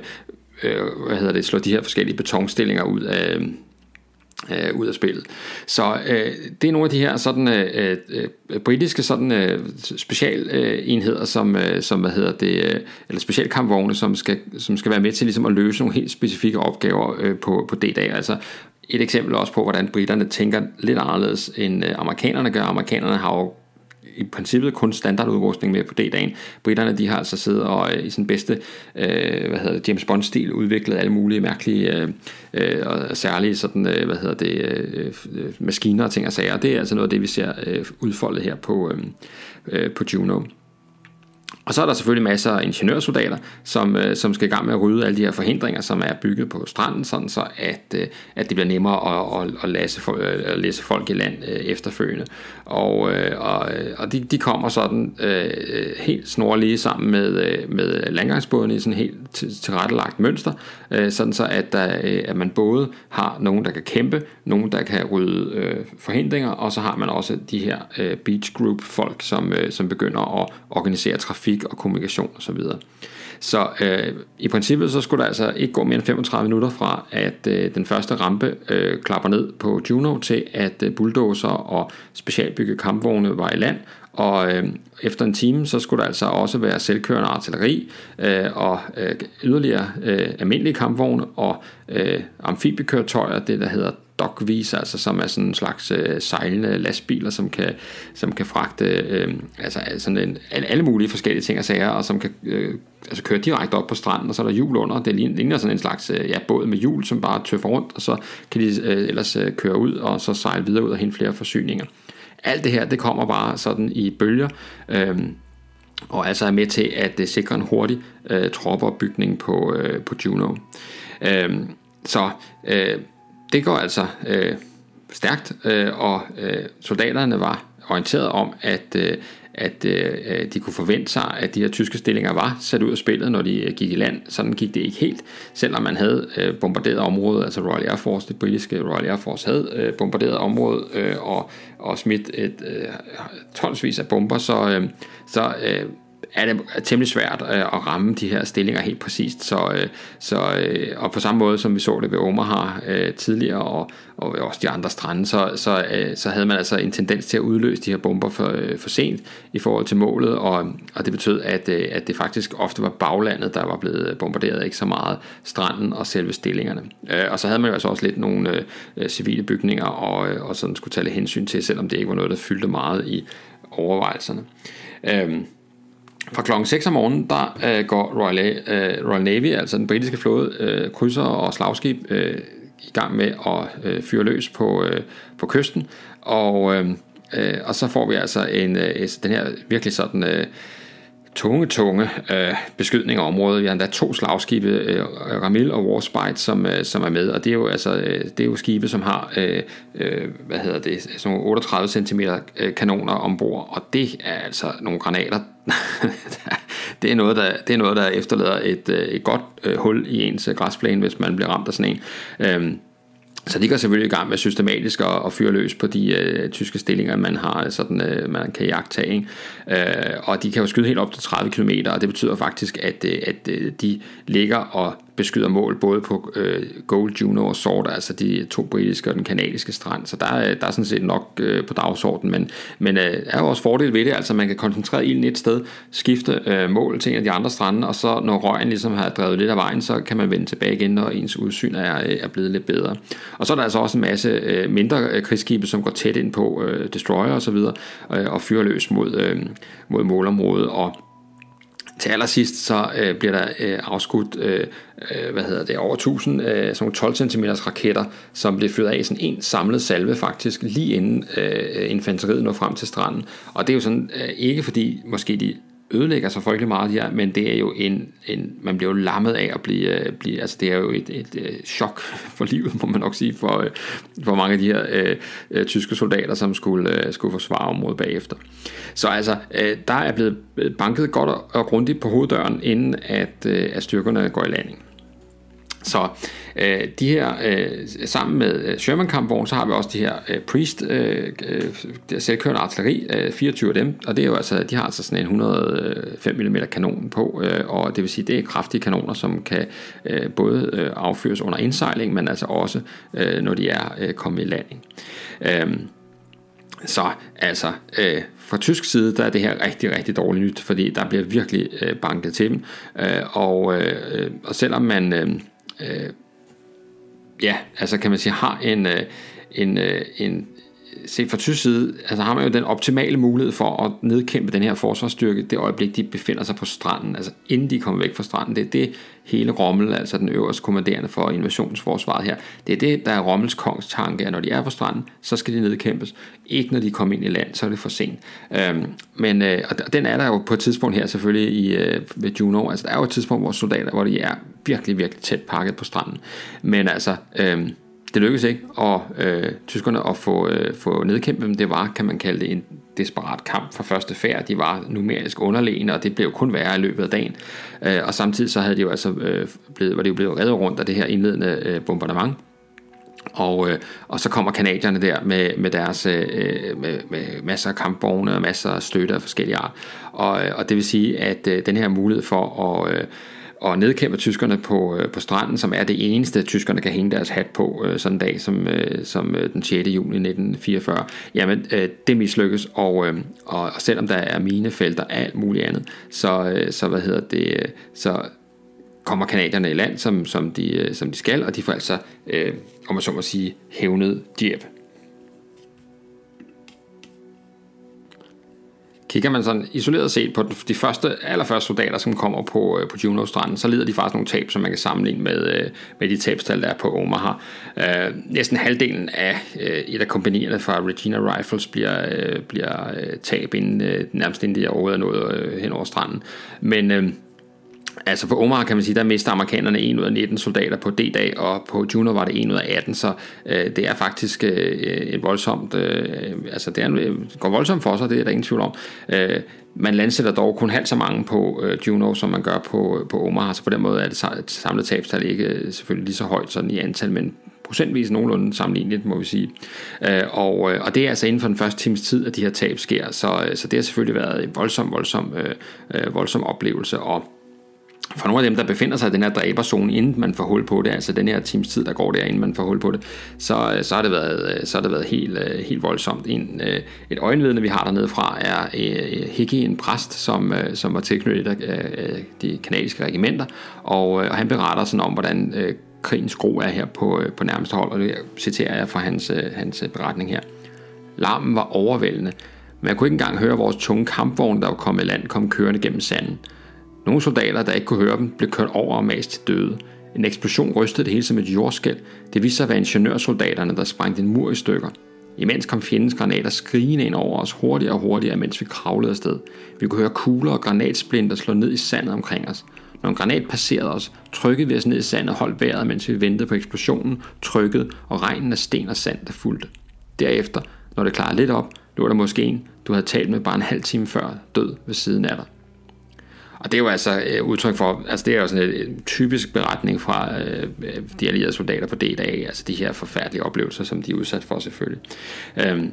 øh, hvad hedder det, slå de her forskellige betonstillinger ud af, øh, ud af spillet. Så øh, det er nogle af de her sådan øh, øh, britiske sådan øh, specialenheder, øh, som øh, som hvad hedder det, øh, eller specialkampvogne, som skal som skal være med til ligesom at løse nogle helt specifikke opgaver øh, på på D-dag. Altså et eksempel også på, hvordan britterne tænker lidt anderledes end øh, amerikanerne gør. Amerikanerne har jo i princippet kun standardudrustning med på D-dagen. Britterne de har altså siddet og øh, i sin bedste øh, hvad hedder det, James Bond-stil udviklet alle mulige mærkelige øh, øh, og særlige sådan, øh, hvad hedder det, øh, øh maskiner og ting og sager. Det er altså noget af det, vi ser øh, udfoldet her på, øh, øh på Juno. Og så er der selvfølgelig masser af ingeniørsoldater, som, øh, som skal i gang med at rydde alle de her forhindringer, som er bygget på stranden, sådan så at, øh, at det bliver nemmere at, at, at, læse, øh, at læse folk i land øh, efterfølgende. Og, øh, og, øh, og de, de kommer sådan øh, helt snorlige sammen med, øh, med landgangsbådene i sådan helt tilrettelagt mønster, øh, sådan så at, der, øh, at man både har nogen, der kan kæmpe, nogen, der kan rydde øh, forhindringer, og så har man også de her øh, beach group folk, som, øh, som begynder at organisere trafik trafik og kommunikation osv. Så, øh, i princippet så skulle der altså ikke gå mere end 35 minutter fra, at øh, den første rampe øh, klapper ned på Juno, til at øh, bulldozer og specialbygget kampvogne var i land, og øh, efter en time, så skulle der altså også være selvkørende artilleri øh, og øh, yderligere øh, almindelige kampvogne og øh, amfibiekøretøjer, det der hedder dogvis, altså som er sådan en slags øh, sejlende lastbiler, som kan, som kan fragte øh, altså, sådan en, alle mulige forskellige ting og sager, og som kan øh, altså køre direkte op på stranden, og så er der hjul under. Det ligner sådan en slags øh, ja, båd med hjul, som bare tøffer rundt, og så kan de øh, ellers øh, køre ud, og så sejle videre ud og hente flere forsyninger. Alt det her, det kommer bare sådan i bølger, øh, og altså er med til at øh, sikre en hurtig øh, troppeopbygning på, øh, på Juno. Øh, så øh, det går altså øh, stærkt, øh, og øh, soldaterne var orienteret om, at, øh, at øh, de kunne forvente sig, at de her tyske stillinger var sat ud af spillet, når de øh, gik i land. Sådan gik det ikke helt, selvom man havde øh, bombarderet området, altså Royal Air Force, det britiske Royal Air Force havde øh, bombarderet området øh, og, og smidt et øh, tonsvis af bomber, så, øh, så øh, er det temmelig svært øh, at ramme de her stillinger helt præcist. Så, øh, så, øh, og på samme måde som vi så det ved Omaha øh, tidligere, og, og også de andre strande, så, så, øh, så havde man altså en tendens til at udløse de her bomber for, øh, for sent i forhold til målet, og, og det betød, at, at det faktisk ofte var baglandet, der var blevet bombarderet, ikke så meget stranden og selve stillingerne. Og så havde man jo altså også lidt nogle civile bygninger, og, og sådan skulle tage lidt hensyn til, selvom det ikke var noget, der fyldte meget i overvejelserne. Øhm, fra klokken 6 om morgenen, der øh, går Royal, øh, Royal Navy, altså den britiske flåde, øh, krydser og slagskib øh, i gang med at øh, fyre løs på, øh, på kysten. Og, øh, øh, og så får vi altså en, øh, den her virkelig sådan... Øh, tunge, tunge øh, beskydning af området. Vi har endda to slagskibe, øh, Ramil og Warspite, som, øh, som er med, og det er jo, altså, øh, det er jo skibe, som har øh, øh, hvad hedder det, sådan nogle 38 cm øh, kanoner ombord, og det er altså nogle granater. [laughs] det, er noget, der, det er noget, der efterlader et, øh, et godt øh, hul i ens græsplæne, hvis man bliver ramt af sådan en. Øh, så de går selvfølgelig i gang med systematisk at, at fyre løs på de øh, tyske stillinger, man har øh, sådan, øh, man kan jagtage. Øh, og de kan jo skyde helt op til 30 km, og det betyder faktisk, at, øh, at øh, de ligger og beskyder mål både på øh, Gold, Juno og Sword, altså de to britiske og den kanadiske strand, så der, er, der er sådan set nok øh, på dagsordenen, men, men øh, er jo også fordel ved det, altså man kan koncentrere ilden et sted, skifte øh, mål til en af de andre strande, og så når røgen ligesom har drevet lidt af vejen, så kan man vende tilbage igen, når ens udsyn er, øh, er blevet lidt bedre. Og så er der altså også en masse øh, mindre øh, krigsskibe, som går tæt ind på øh, destroyer og så videre, øh, og fyrer løs mod, øh, mod målområdet, og til allersidst så øh, bliver der øh, afskudt øh, øh hvad hedder det, over 1000 øh, sådan 12 cm raketter, som bliver fyret af i sådan en samlet salve faktisk, lige inden øh, infanteriet når frem til stranden. Og det er jo sådan, øh, ikke fordi måske de ødelægger så frygtelig meget her, men det er jo en, en man bliver jo lammet af at blive, øh, blive altså det er jo et, et, et chok [laughs] for livet, må man nok sige, for, øh, for mange af de her øh, øh, tyske soldater, som skulle, øh, skulle forsvare området bagefter. Så altså, øh, der er blevet banket godt og, og grundigt på hoveddøren, inden at, øh, at styrkerne går i landing. Så øh, de her, øh, sammen med øh, Sherman kampvogn, så har vi også de her øh, Priest øh, øh, selvkørende artilleri, øh, 24 af dem, og det er jo altså, de har altså sådan en 105 øh, mm kanon på, øh, og det vil sige, det er kraftige kanoner, som kan øh, både øh, affyres under indsejling, men altså også øh, når de er øh, kommet i landing. Øh, så altså, øh, fra tysk side, der er det her rigtig, rigtig dårligt nyt, fordi der bliver virkelig øh, banket til dem. Øh, og, øh, øh og selvom man øh, ja, altså kan man sige, har en, øh, en, øh, en set fra tysk side, altså har man jo den optimale mulighed for at nedkæmpe den her forsvarsstyrke det øjeblik, de befinder sig på stranden, altså inden de kommer væk fra stranden. Det er det hele Rommel, altså den øverste kommanderende for invasionsforsvaret her, det er det, der er Rommels kongs tanke, at når de er på stranden, så skal de nedkæmpes. Ikke når de kommer ind i land, så er det for sent. Øhm, men, øh, og den er der jo på et tidspunkt her selvfølgelig i, øh, ved Juno, altså der er jo et tidspunkt, hvor soldater, hvor de er virkelig, virkelig tæt pakket på stranden. Men altså, øh, det lykkedes ikke, og øh, tyskerne at få, øh, få nedkæmpet dem. Det var, kan man kalde det, en desperat kamp fra første færd. De var numerisk underlegne, og det blev kun værre i løbet af dagen. Øh, og samtidig så havde de jo altså øh, blevet, var de jo blevet reddet rundt af det her indledende øh, bombardement. Og, øh, og så kommer kanadierne der med, med deres øh, med, med masser af kampvogne og masser af støtte af forskellige art. Og, øh, og det vil sige, at øh, den her mulighed for at, øh, og nedkæmper tyskerne på, øh, på stranden, som er det eneste, tyskerne kan hænge deres hat på øh, sådan en dag som, øh, som den 6. juni 1944. Jamen, det mislykkes, og, og, og selvom der er minefelter og alt muligt andet, så, så hvad hedder det, så kommer kanadierne i land, som, som, de, som de skal, og de får altså, øh, om man så må sige, hævnet Dieppe. Kigger man sådan isoleret set på de første, allerførste soldater, som kommer på, øh, på Juno-stranden, så lider de faktisk nogle tab, som man kan sammenligne med, øh, med de tabstal, der er på Omaha. Øh, næsten halvdelen af øh, et af kompanierne fra Regina Rifles bliver, øh, bliver øh, tab inden, øh, nærmest inden de er overhovedet noget øh, hen over stranden. Men øh, Altså på Omar kan man sige, der mister amerikanerne 1 ud af 19 soldater på D-dag, og på Juno var det 1 ud af 18, så øh, det er faktisk øh, et voldsomt, øh, altså det, er, det øh, går voldsomt for sig, det er der ingen tvivl om. Øh, man landsætter dog kun halvt så mange på øh, Juno, som man gør på, på Omar, så på den måde er det samlede tabstal ikke øh, selvfølgelig lige så højt sådan i antal, men procentvis nogenlunde sammenligneligt, må vi sige. Øh, og, øh, og det er altså inden for den første times tid, at de her tab sker, så, så det har selvfølgelig været en voldsom, voldsom, øh, voldsom oplevelse, og for nogle af dem, der befinder sig i den her dræberzone, inden man får hul på det, altså den her times tid, der går der, inden man får hul på det, så, øh, så har det været, øh, så har det været helt, øh, helt voldsomt. En, et øjenvidne, vi har dernede fra, er Hickey, en præst, som, som var tilknyttet af de kanadiske regimenter, og, og han beretter sådan om, hvordan krigens gro er her på, på nærmeste hold, og det citerer jeg fra hans, hans beretning her. Larmen var overvældende. Man kunne ikke engang høre vores tunge kampvogn, der var kommet i land, kom kørende gennem sanden. Nogle soldater, der ikke kunne høre dem, blev kørt over og mast til døde. En eksplosion rystede det hele som et jordskæld. Det viste sig at være ingeniørsoldaterne, der sprængte en mur i stykker. Imens kom fjendens granater skrigende ind over os hurtigere og hurtigere, mens vi kravlede afsted. Vi kunne høre kugler og granatsplinter slå ned i sandet omkring os. Når en granat passerede os, trykkede vi os ned i sandet og holdt vejret, mens vi ventede på eksplosionen, trykkede og regnen af sten og sand, der fulgte. Derefter, når det klarede lidt op, lå der måske en, du havde talt med bare en halv time før, død ved siden af dig. Og det er jo altså øh, udtryk for, altså det er jo sådan en, en typisk beretning fra øh, øh de allierede soldater på D-dag, altså de her forfærdelige oplevelser, som de er udsat for selvfølgelig. Øh,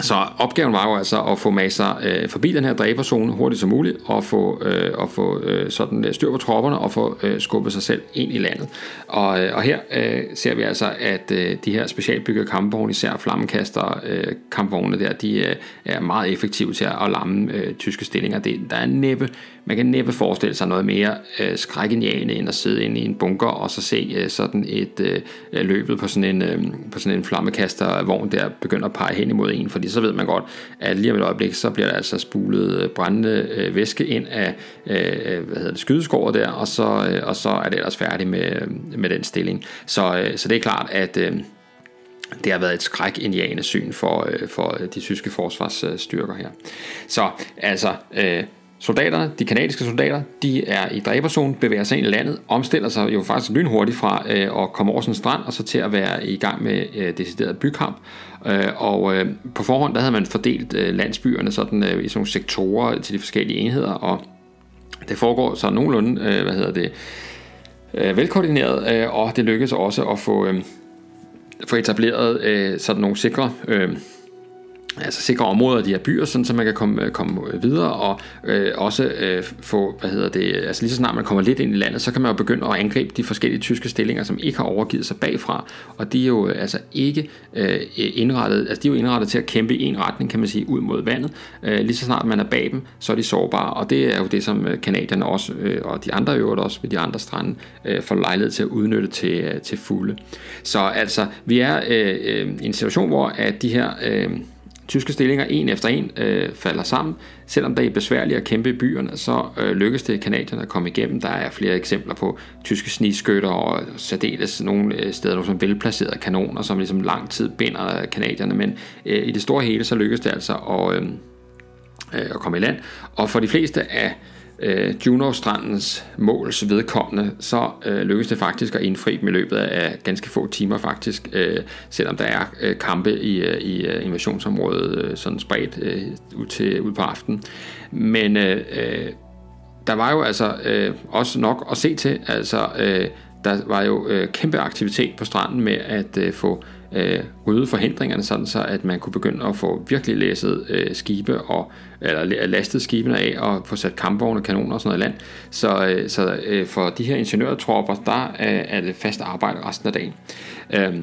så opgaven var jo altså at få masser øh, forbi den her dræberzone hurtigt som muligt, og få, øh, og få øh, sådan øh, styr på tropperne, og få øh, skubbet sig selv ind i landet. Og, øh, og her øh, ser vi altså, at øh, de her specialbyggede kampvogne, især flammekaster øh, kampvogne der, de øh, er meget effektive til at lamme øh, tyske stillinger. Det, der er næppe man kan næppe forestille sig noget mere øh, skrækindjagende end at sidde inde i en bunker og så se øh, sådan et øh, løbet på sådan en, øh, på sådan en flammekastervogn der begynder at pege hen imod en, fordi så ved man godt, at lige om et øjeblik, så bliver der altså spulet øh, brændende øh, væske ind af øh, øh, hvad hedder det, skydeskåret der, og så, øh, og så er det ellers færdigt med, øh, med den stilling. Så, øh, så det er klart, at øh, det har været et skrækindjagende syn for, øh, for de tyske forsvarsstyrker her. Så altså, øh, Soldaterne, de kanadiske soldater, de er i dræberzonen, bevæger sig ind i landet, omstiller sig jo faktisk lynhurtigt fra øh, at komme over sådan en strand, og så til at være i gang med øh, decideret bykamp. Øh, og øh, på forhånd, der havde man fordelt øh, landsbyerne sådan, øh, i sådan nogle sektorer til de forskellige enheder, og det foregår så nogenlunde, hvad hedder det, velkoordineret, og det lykkedes også at få, få etableret sådan nogle sikre øh, altså sikre områder af de her byer, sådan, så man kan komme, øh, komme øh, videre og øh, også øh, få, hvad hedder det, altså lige så snart man kommer lidt ind i landet, så kan man jo begynde at angribe de forskellige tyske stillinger, som ikke har overgivet sig bagfra, og de er jo øh, altså ikke øh, indrettet, altså de er jo indrettet til at kæmpe i en retning, kan man sige, ud mod vandet. Øh, lige så snart man er bag dem, så er de sårbare, og det er jo det, som kanadierne også, øh, og de andre øvrigt også ved de andre strande, øh, får lejlighed til at udnytte til, øh, til fulde. Så altså, vi er øh, i en situation, hvor at de her øh, tyske stillinger en efter en øh, falder sammen. Selvom det er besværligt at kæmpe i byerne, så øh, lykkes det kanadierne at komme igennem. Der er flere eksempler på tyske snigskytter og særdeles nogle øh, steder, nogle som velplacerede kanoner, som ligesom lang tid binder øh, kanadierne. Men øh, i det store hele, så lykkes det altså at, øh, øh at komme i land. Og for de fleste af øh, Juno-strandens måls vedkommende, så øh, lykkes det faktisk at indfri dem i løbet af ganske få timer faktisk, øh, selvom der er øh, kampe i, øh, i øh, invasionsområdet øh, sådan spredt øh, ud, til, ud på aftenen. Men øh, øh, der var jo altså øh, også nok at se til, altså øh, der var jo øh, kæmpe aktivitet på stranden med at øh, få øh, rydde forhindringerne, sådan så at man kunne begynde at få virkelig læsset øh, skibe og eller lastet skibene af og få sat kampvogne, kanoner og sådan noget i land. Så, øh, så øh, for de her ingeniørtropper, der øh, er det fast arbejde resten af dagen. Øh,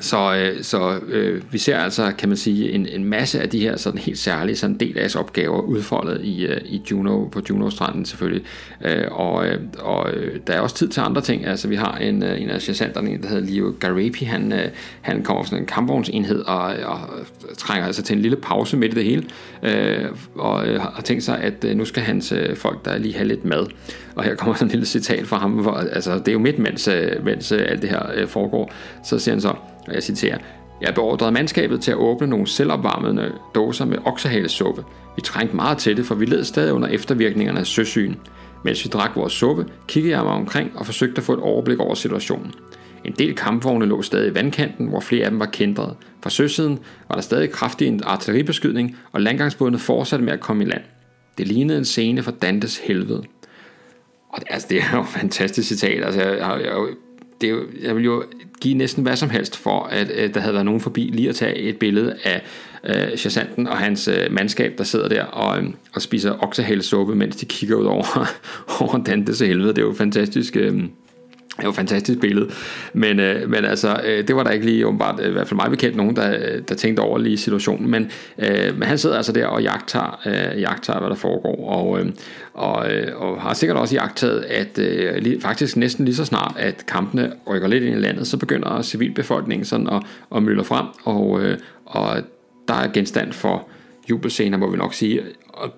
så, øh, så øh, vi ser altså, kan man sige, en, en masse af de her sådan helt særlige sådan del af opgaver udfoldet i, øh, i Juno, på Juno-stranden selvfølgelig. Øh, og øh, og øh, der er også tid til andre ting. Altså vi har en, øh, en af sergeanterne, der hedder Leo Garapi, han, øh, han kommer fra sådan en kampvognsenhed og, og trænger altså til en lille pause midt i det hele. Øh, og øh, har tænkt sig, at øh, nu skal hans øh, folk der lige have lidt mad. Og her kommer [laughs] sådan en lille citat fra ham, hvor altså, det er jo midt, mens, øh, mens øh, alt det her øh, foregår. Så siger han så, og jeg citerer, jeg beordrede mandskabet til at åbne nogle selvopvarmede dåser med oksehalesuppe. Vi trængte meget til det, for vi led stadig under eftervirkningerne af søsyn. Mens vi drak vores suppe, kiggede jeg mig omkring og forsøgte at få et overblik over situationen. En del kampvogne lå stadig i vandkanten, hvor flere af dem var kendret. Fra søsiden var der stadig kraftig en artilleribeskydning, og landgangsbådene fortsatte med at komme i land. Det lignede en scene fra Dantes helvede. Og det, altså, det er jo et fantastisk citat. Altså, jeg, jeg, jeg, det er jo, jeg vil jo give næsten hvad som helst for, at, at der havde været nogen forbi lige at tage et billede af øh, chassanten og hans øh, mandskab, der sidder der og, øh, og spiser oksehalesuppe, mens de kigger ud over, [laughs] over Dantes helvede. Det er jo fantastisk... Øh, det er jo et fantastisk billede, men, øh, men altså, øh, det var der ikke lige åbenbart, øh, i hvert fald mig bekendt, nogen, der, der tænkte over lige situationen, men, øh, men han sidder altså der og jagter, øh, jagter hvad der foregår, og, øh, og, øh, og har sikkert også jagtet, at øh, lige, faktisk næsten lige så snart, at kampene rykker lidt ind i landet, så begynder civilbefolkningen sådan at, at mylde frem, og, øh, og der er genstand for jubelscener, må vi nok sige, og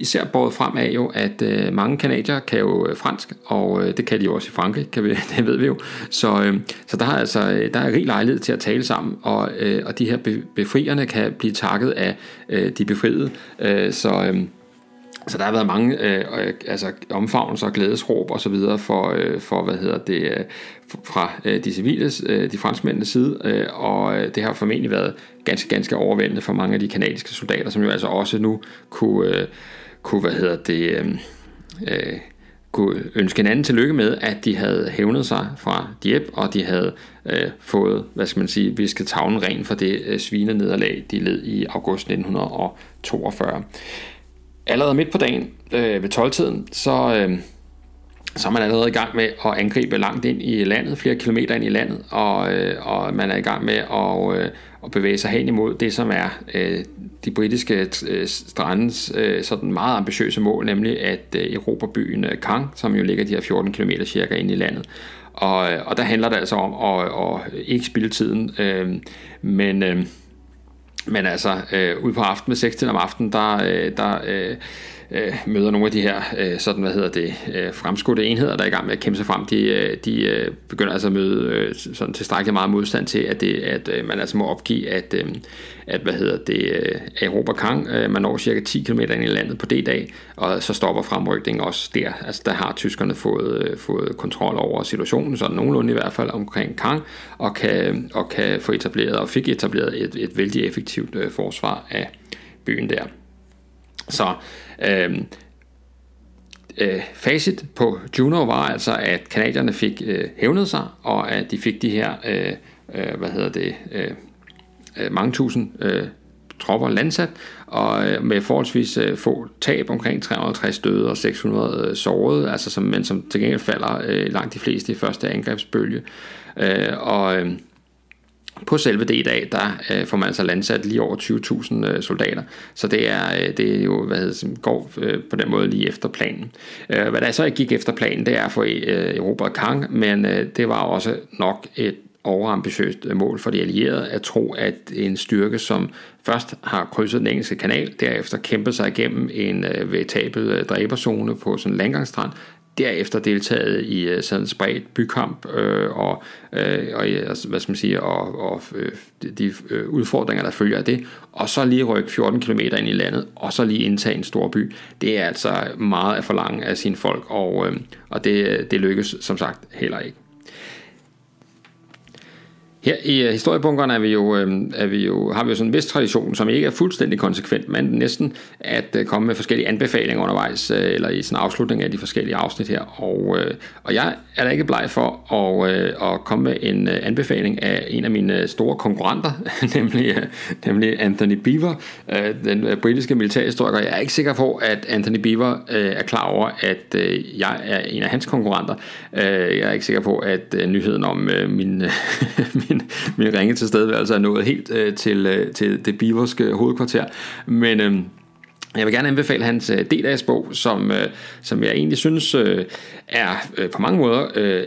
især båret frem af jo, at øh, mange kanadier kan jo øh, fransk, og øh, det kan de jo også i Frankrig, kan vi, [laughs] det ved vi jo. Så, øh, så der, er altså, øh, der er rig lejlighed til at tale sammen, og, øh, og de her befrierne kan blive takket af øh, de befriede. Øh, så, øh, så der har været mange øh, øh altså omfavnelser og glædesråb og så videre for, øh, for hvad hedder det, øh, fra øh, de civile, øh, de franskmændenes side, øh, og øh, det har formentlig været ganske, ganske overvældende for mange af de kanadiske soldater, som jo altså også nu kunne, øh, kunne hvad hedder det, øh, øh, kunne ønske hinanden tillykke med, at de havde hævnet sig fra Dieppe, og de havde øh, fået, hvad skal man sige, visket tavlen ren for det øh, svinenederlag, de led i august 1942. Allerede midt på dagen øh, ved 12-tiden, så... Øh, så er man allerede i gang med at angribe langt ind i landet, flere kilometer ind i landet, og, øh, og man er i gang med at, øh, at bevæge sig hen imod det, som er øh, de britiske øh, strandes øh, sådan meget ambitiøse mål, nemlig at øh, Europa byen øh, som jo ligger de her 14 km cirka ind i landet. Og, øh, og der handler det altså om at, at ikke spille tiden, øh, men... Øh, men altså, øh, ude på aftenen med 6 om aftenen, der, øh, der øh, øh, møder nogle af de her øh, sådan, hvad hedder det, øh, fremskudte enheder, der er i gang med at kæmpe sig frem, de, øh, de øh, begynder altså at møde øh, sådan tilstrækkeligt meget modstand til, at, det, at øh, man altså må opgive, at, øh, at hvad hedder det, øh, Europa Kang, øh, man når cirka 10 km ind i landet på D-dag, og så stopper fremrykningen også der. Altså der har tyskerne fået, øh, fået kontrol over situationen, sådan nogenlunde i hvert fald omkring Kang, og kan, og kan få etableret, og fik etableret et, et vældig effektivt øh, forsvar af byen der. Så øh, øh, facit på Juno var altså, at kanadierne fik øh, hævnet sig, og at de fik de her, øh, øh, hvad hedder det, øh, øh mange tusind øh, tropper landsat, og øh, med forholdsvis øh, få tab, omkring 350 døde og 600 øh, sårede, altså som, men som til gengæld falder øh, langt de fleste i første angrebsbølge. Øh, og øh, på selve det i dag, der øh, får man altså landsat lige over 20.000 øh, soldater. Så det er, øh, det er jo, hvad hedder det, går øh, på den måde lige efter planen. Øh, hvad der så ikke gik efter planen, det er for øh, Europa Kang, men øh, det var også nok et overambitiøst øh, mål for de allierede at tro, at en styrke, som først har krydset den engelske kanal, derefter kæmpet sig igennem en øh, veritabel øh, dræberzone på sådan en landgangsstrand, derefter deltaget i øh, sådan en spredt bykamp øh, og, øh, og altså, hvad skal man sige, og, og øh, de øh, udfordringer, der følger af det, og så lige rykke 14 km ind i landet, og så lige indtage en stor by. Det er altså meget at forlange af sine folk, og, øh, og det, det lykkes som sagt heller ikke. Her i historiebunkerne historiebunkeren er vi jo, øh, er vi jo, har vi jo sådan en vis tradition, som ikke er fuldstændig konsekvent, men næsten at øh, komme med forskellige anbefalinger undervejs, eller i sådan en afslutning af de forskellige afsnit her. Og, og jeg er da ikke bleg for at, at komme med en anbefaling af en af mine store konkurrenter, [laughs] nemlig, nemlig Anthony Beaver, den britiske militærhistoriker. Jeg er ikke sikker på, at Anthony Beaver er klar over, at jeg er en af hans konkurrenter. Jeg er ikke sikker på, at nyheden om min, [laughs] min min, min ringe tilstedeværelse er nået helt øh, til, øh, til det biverske hovedkvarter. Men øh, jeg vil gerne anbefale hans øh, D-dags-bog, som, øh, som jeg egentlig synes øh, er øh, på mange måder... Øh,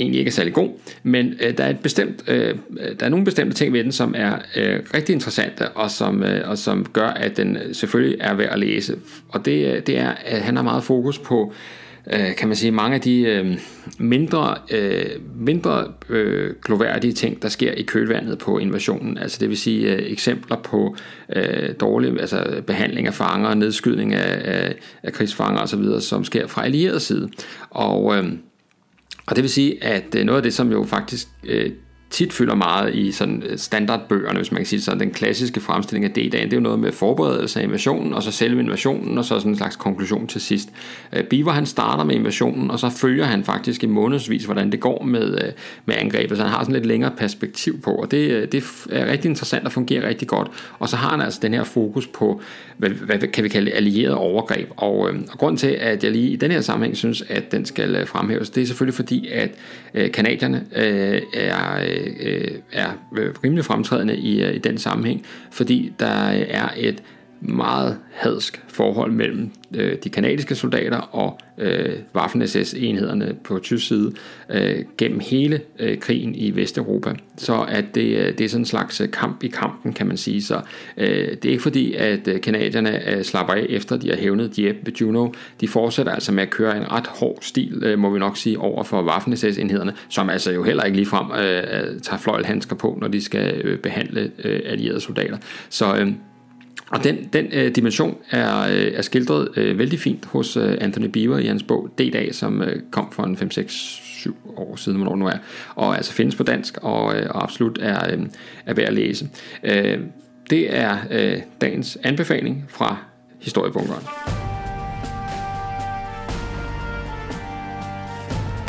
egentlig ikke er særlig god, men øh, der er et bestemt, øh, øh, der er nogle bestemte ting ved den, som er øh, rigtig interessante, og som, øh, og som gør, at den selvfølgelig er værd at læse. Og det, øh, det er, at han har meget fokus på øh, Øh, kan man sige, mange af de øh, mindre, øh, mindre øh, gloværdige ting, der sker i kølvandet på invasionen. Altså det vil sige øh, eksempler på øh, dårlig altså behandling af fanger, nedskydning af, af, af krigsfanger osv., som sker fra allieret side. Og, øh, og det vil sige, at øh, noget af det, som jo faktisk øh, tit fylder meget i sådan øh, standardbøgerne, hvis man kan sige det sådan. Den klassiske fremstilling af D-dagen, det er jo noget med forberedelse af invasionen, og så selve invasionen, og så sådan en slags konklusion til sidst. Øh, Beaver han starter med invasionen, og så følger han faktisk i månedsvis, hvordan det går med, øh, med angrebet, så han har sådan lidt længere perspektiv på, og det, det er rigtig interessant og fungerer rigtig godt. Og så har han altså den her fokus på, hvad, hvad kan vi kalde allieret overgreb, og, og grund til, at jeg lige i den her sammenhæng synes, at den skal fremhæves, det er selvfølgelig fordi, at kanadierne øh, er Øh, øh, er rimelig fremtrædende i, øh, i den sammenhæng, fordi der er et meget hadsk forhold mellem øh, de kanadiske soldater og øh, Waffen-SS-enhederne på tysk side øh, gennem hele øh, krigen i Vesteuropa. Så at det, øh, det er sådan en slags øh, kamp i kampen, kan man sige. Så øh, det er ikke fordi, at øh, kanadierne øh, slapper af efter, de har hævnet Dieppe ved Juno. De fortsætter altså med at køre en ret hård stil, øh, må vi nok sige, over for Waffen-SS-enhederne, som altså jo heller ikke ligefrem øh, øh, tager fløjlhandsker på, når de skal øh, behandle øh, allierede soldater. Så øh, og den, den øh, dimension er, øh, er skildret øh, vældig fint hos øh, Anthony Beaver i hans bog D-dag, som øh, kom for en 5, 6, 7 år siden, hvornår nu er, og altså findes på dansk, og, øh, og absolut er, øh, er værd at læse. Øh, det er øh, dagens anbefaling fra Historiebunkeren.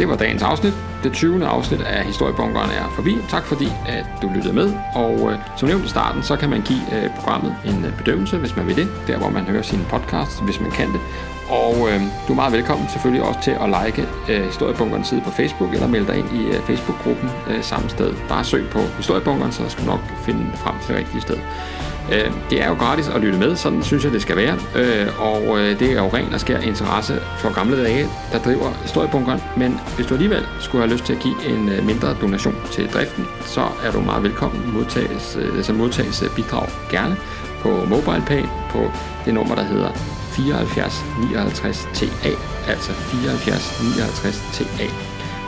Det var dagens afsnit. Det 20. afsnit af Historiebunkeren er forbi. Tak fordi, at du lyttede med. Og øh, som nævnt i starten, så kan man give øh, programmet en øh, bedømmelse, hvis man vil det. Der, hvor man hører sine podcasts, hvis man kan det. Og øh, du er meget velkommen selvfølgelig også til at like øh, Historiebunkerens side på Facebook, eller melde dig ind i øh, Facebook-gruppen øh, samme sted. Bare søg på Historiebunkeren, så skal du nok finde frem til det rigtige sted. Øh, det er jo gratis at lytte med, sådan synes jeg, det skal være. Øh, og øh, det er jo ren og skær interesse for gamle dage, der driver historiebunkeren. Men hvis du alligevel skulle have lyst til at give en mindre donation til driften, så er du meget velkommen modtages, altså modtages bidrag gerne på MobilePay på det nummer, der hedder 74 59 TA, altså 74 59 TA.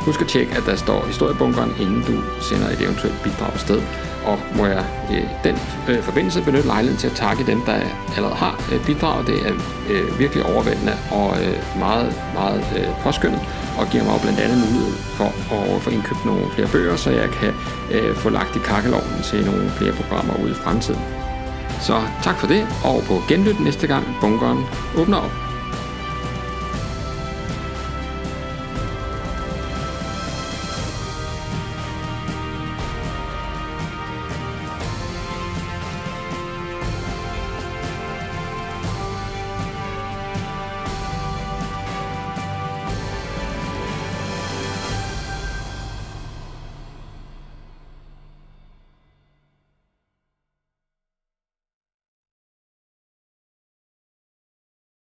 Husk at tjekke, at der står historiebunkeren, inden du sender et eventuelt bidrag afsted og må jeg i øh, den øh, forbindelse benytte lejligheden til at takke dem, der allerede har øh, bidraget. Det er øh, virkelig overvældende og øh, meget, meget øh, påskyndet, og giver mig blandt andet mulighed for at få indkøbt nogle flere bøger, så jeg kan øh, få lagt i kakkelovnen til nogle flere programmer ude i fremtiden. Så tak for det, og på genlyt næste gang bunkeren åbner op.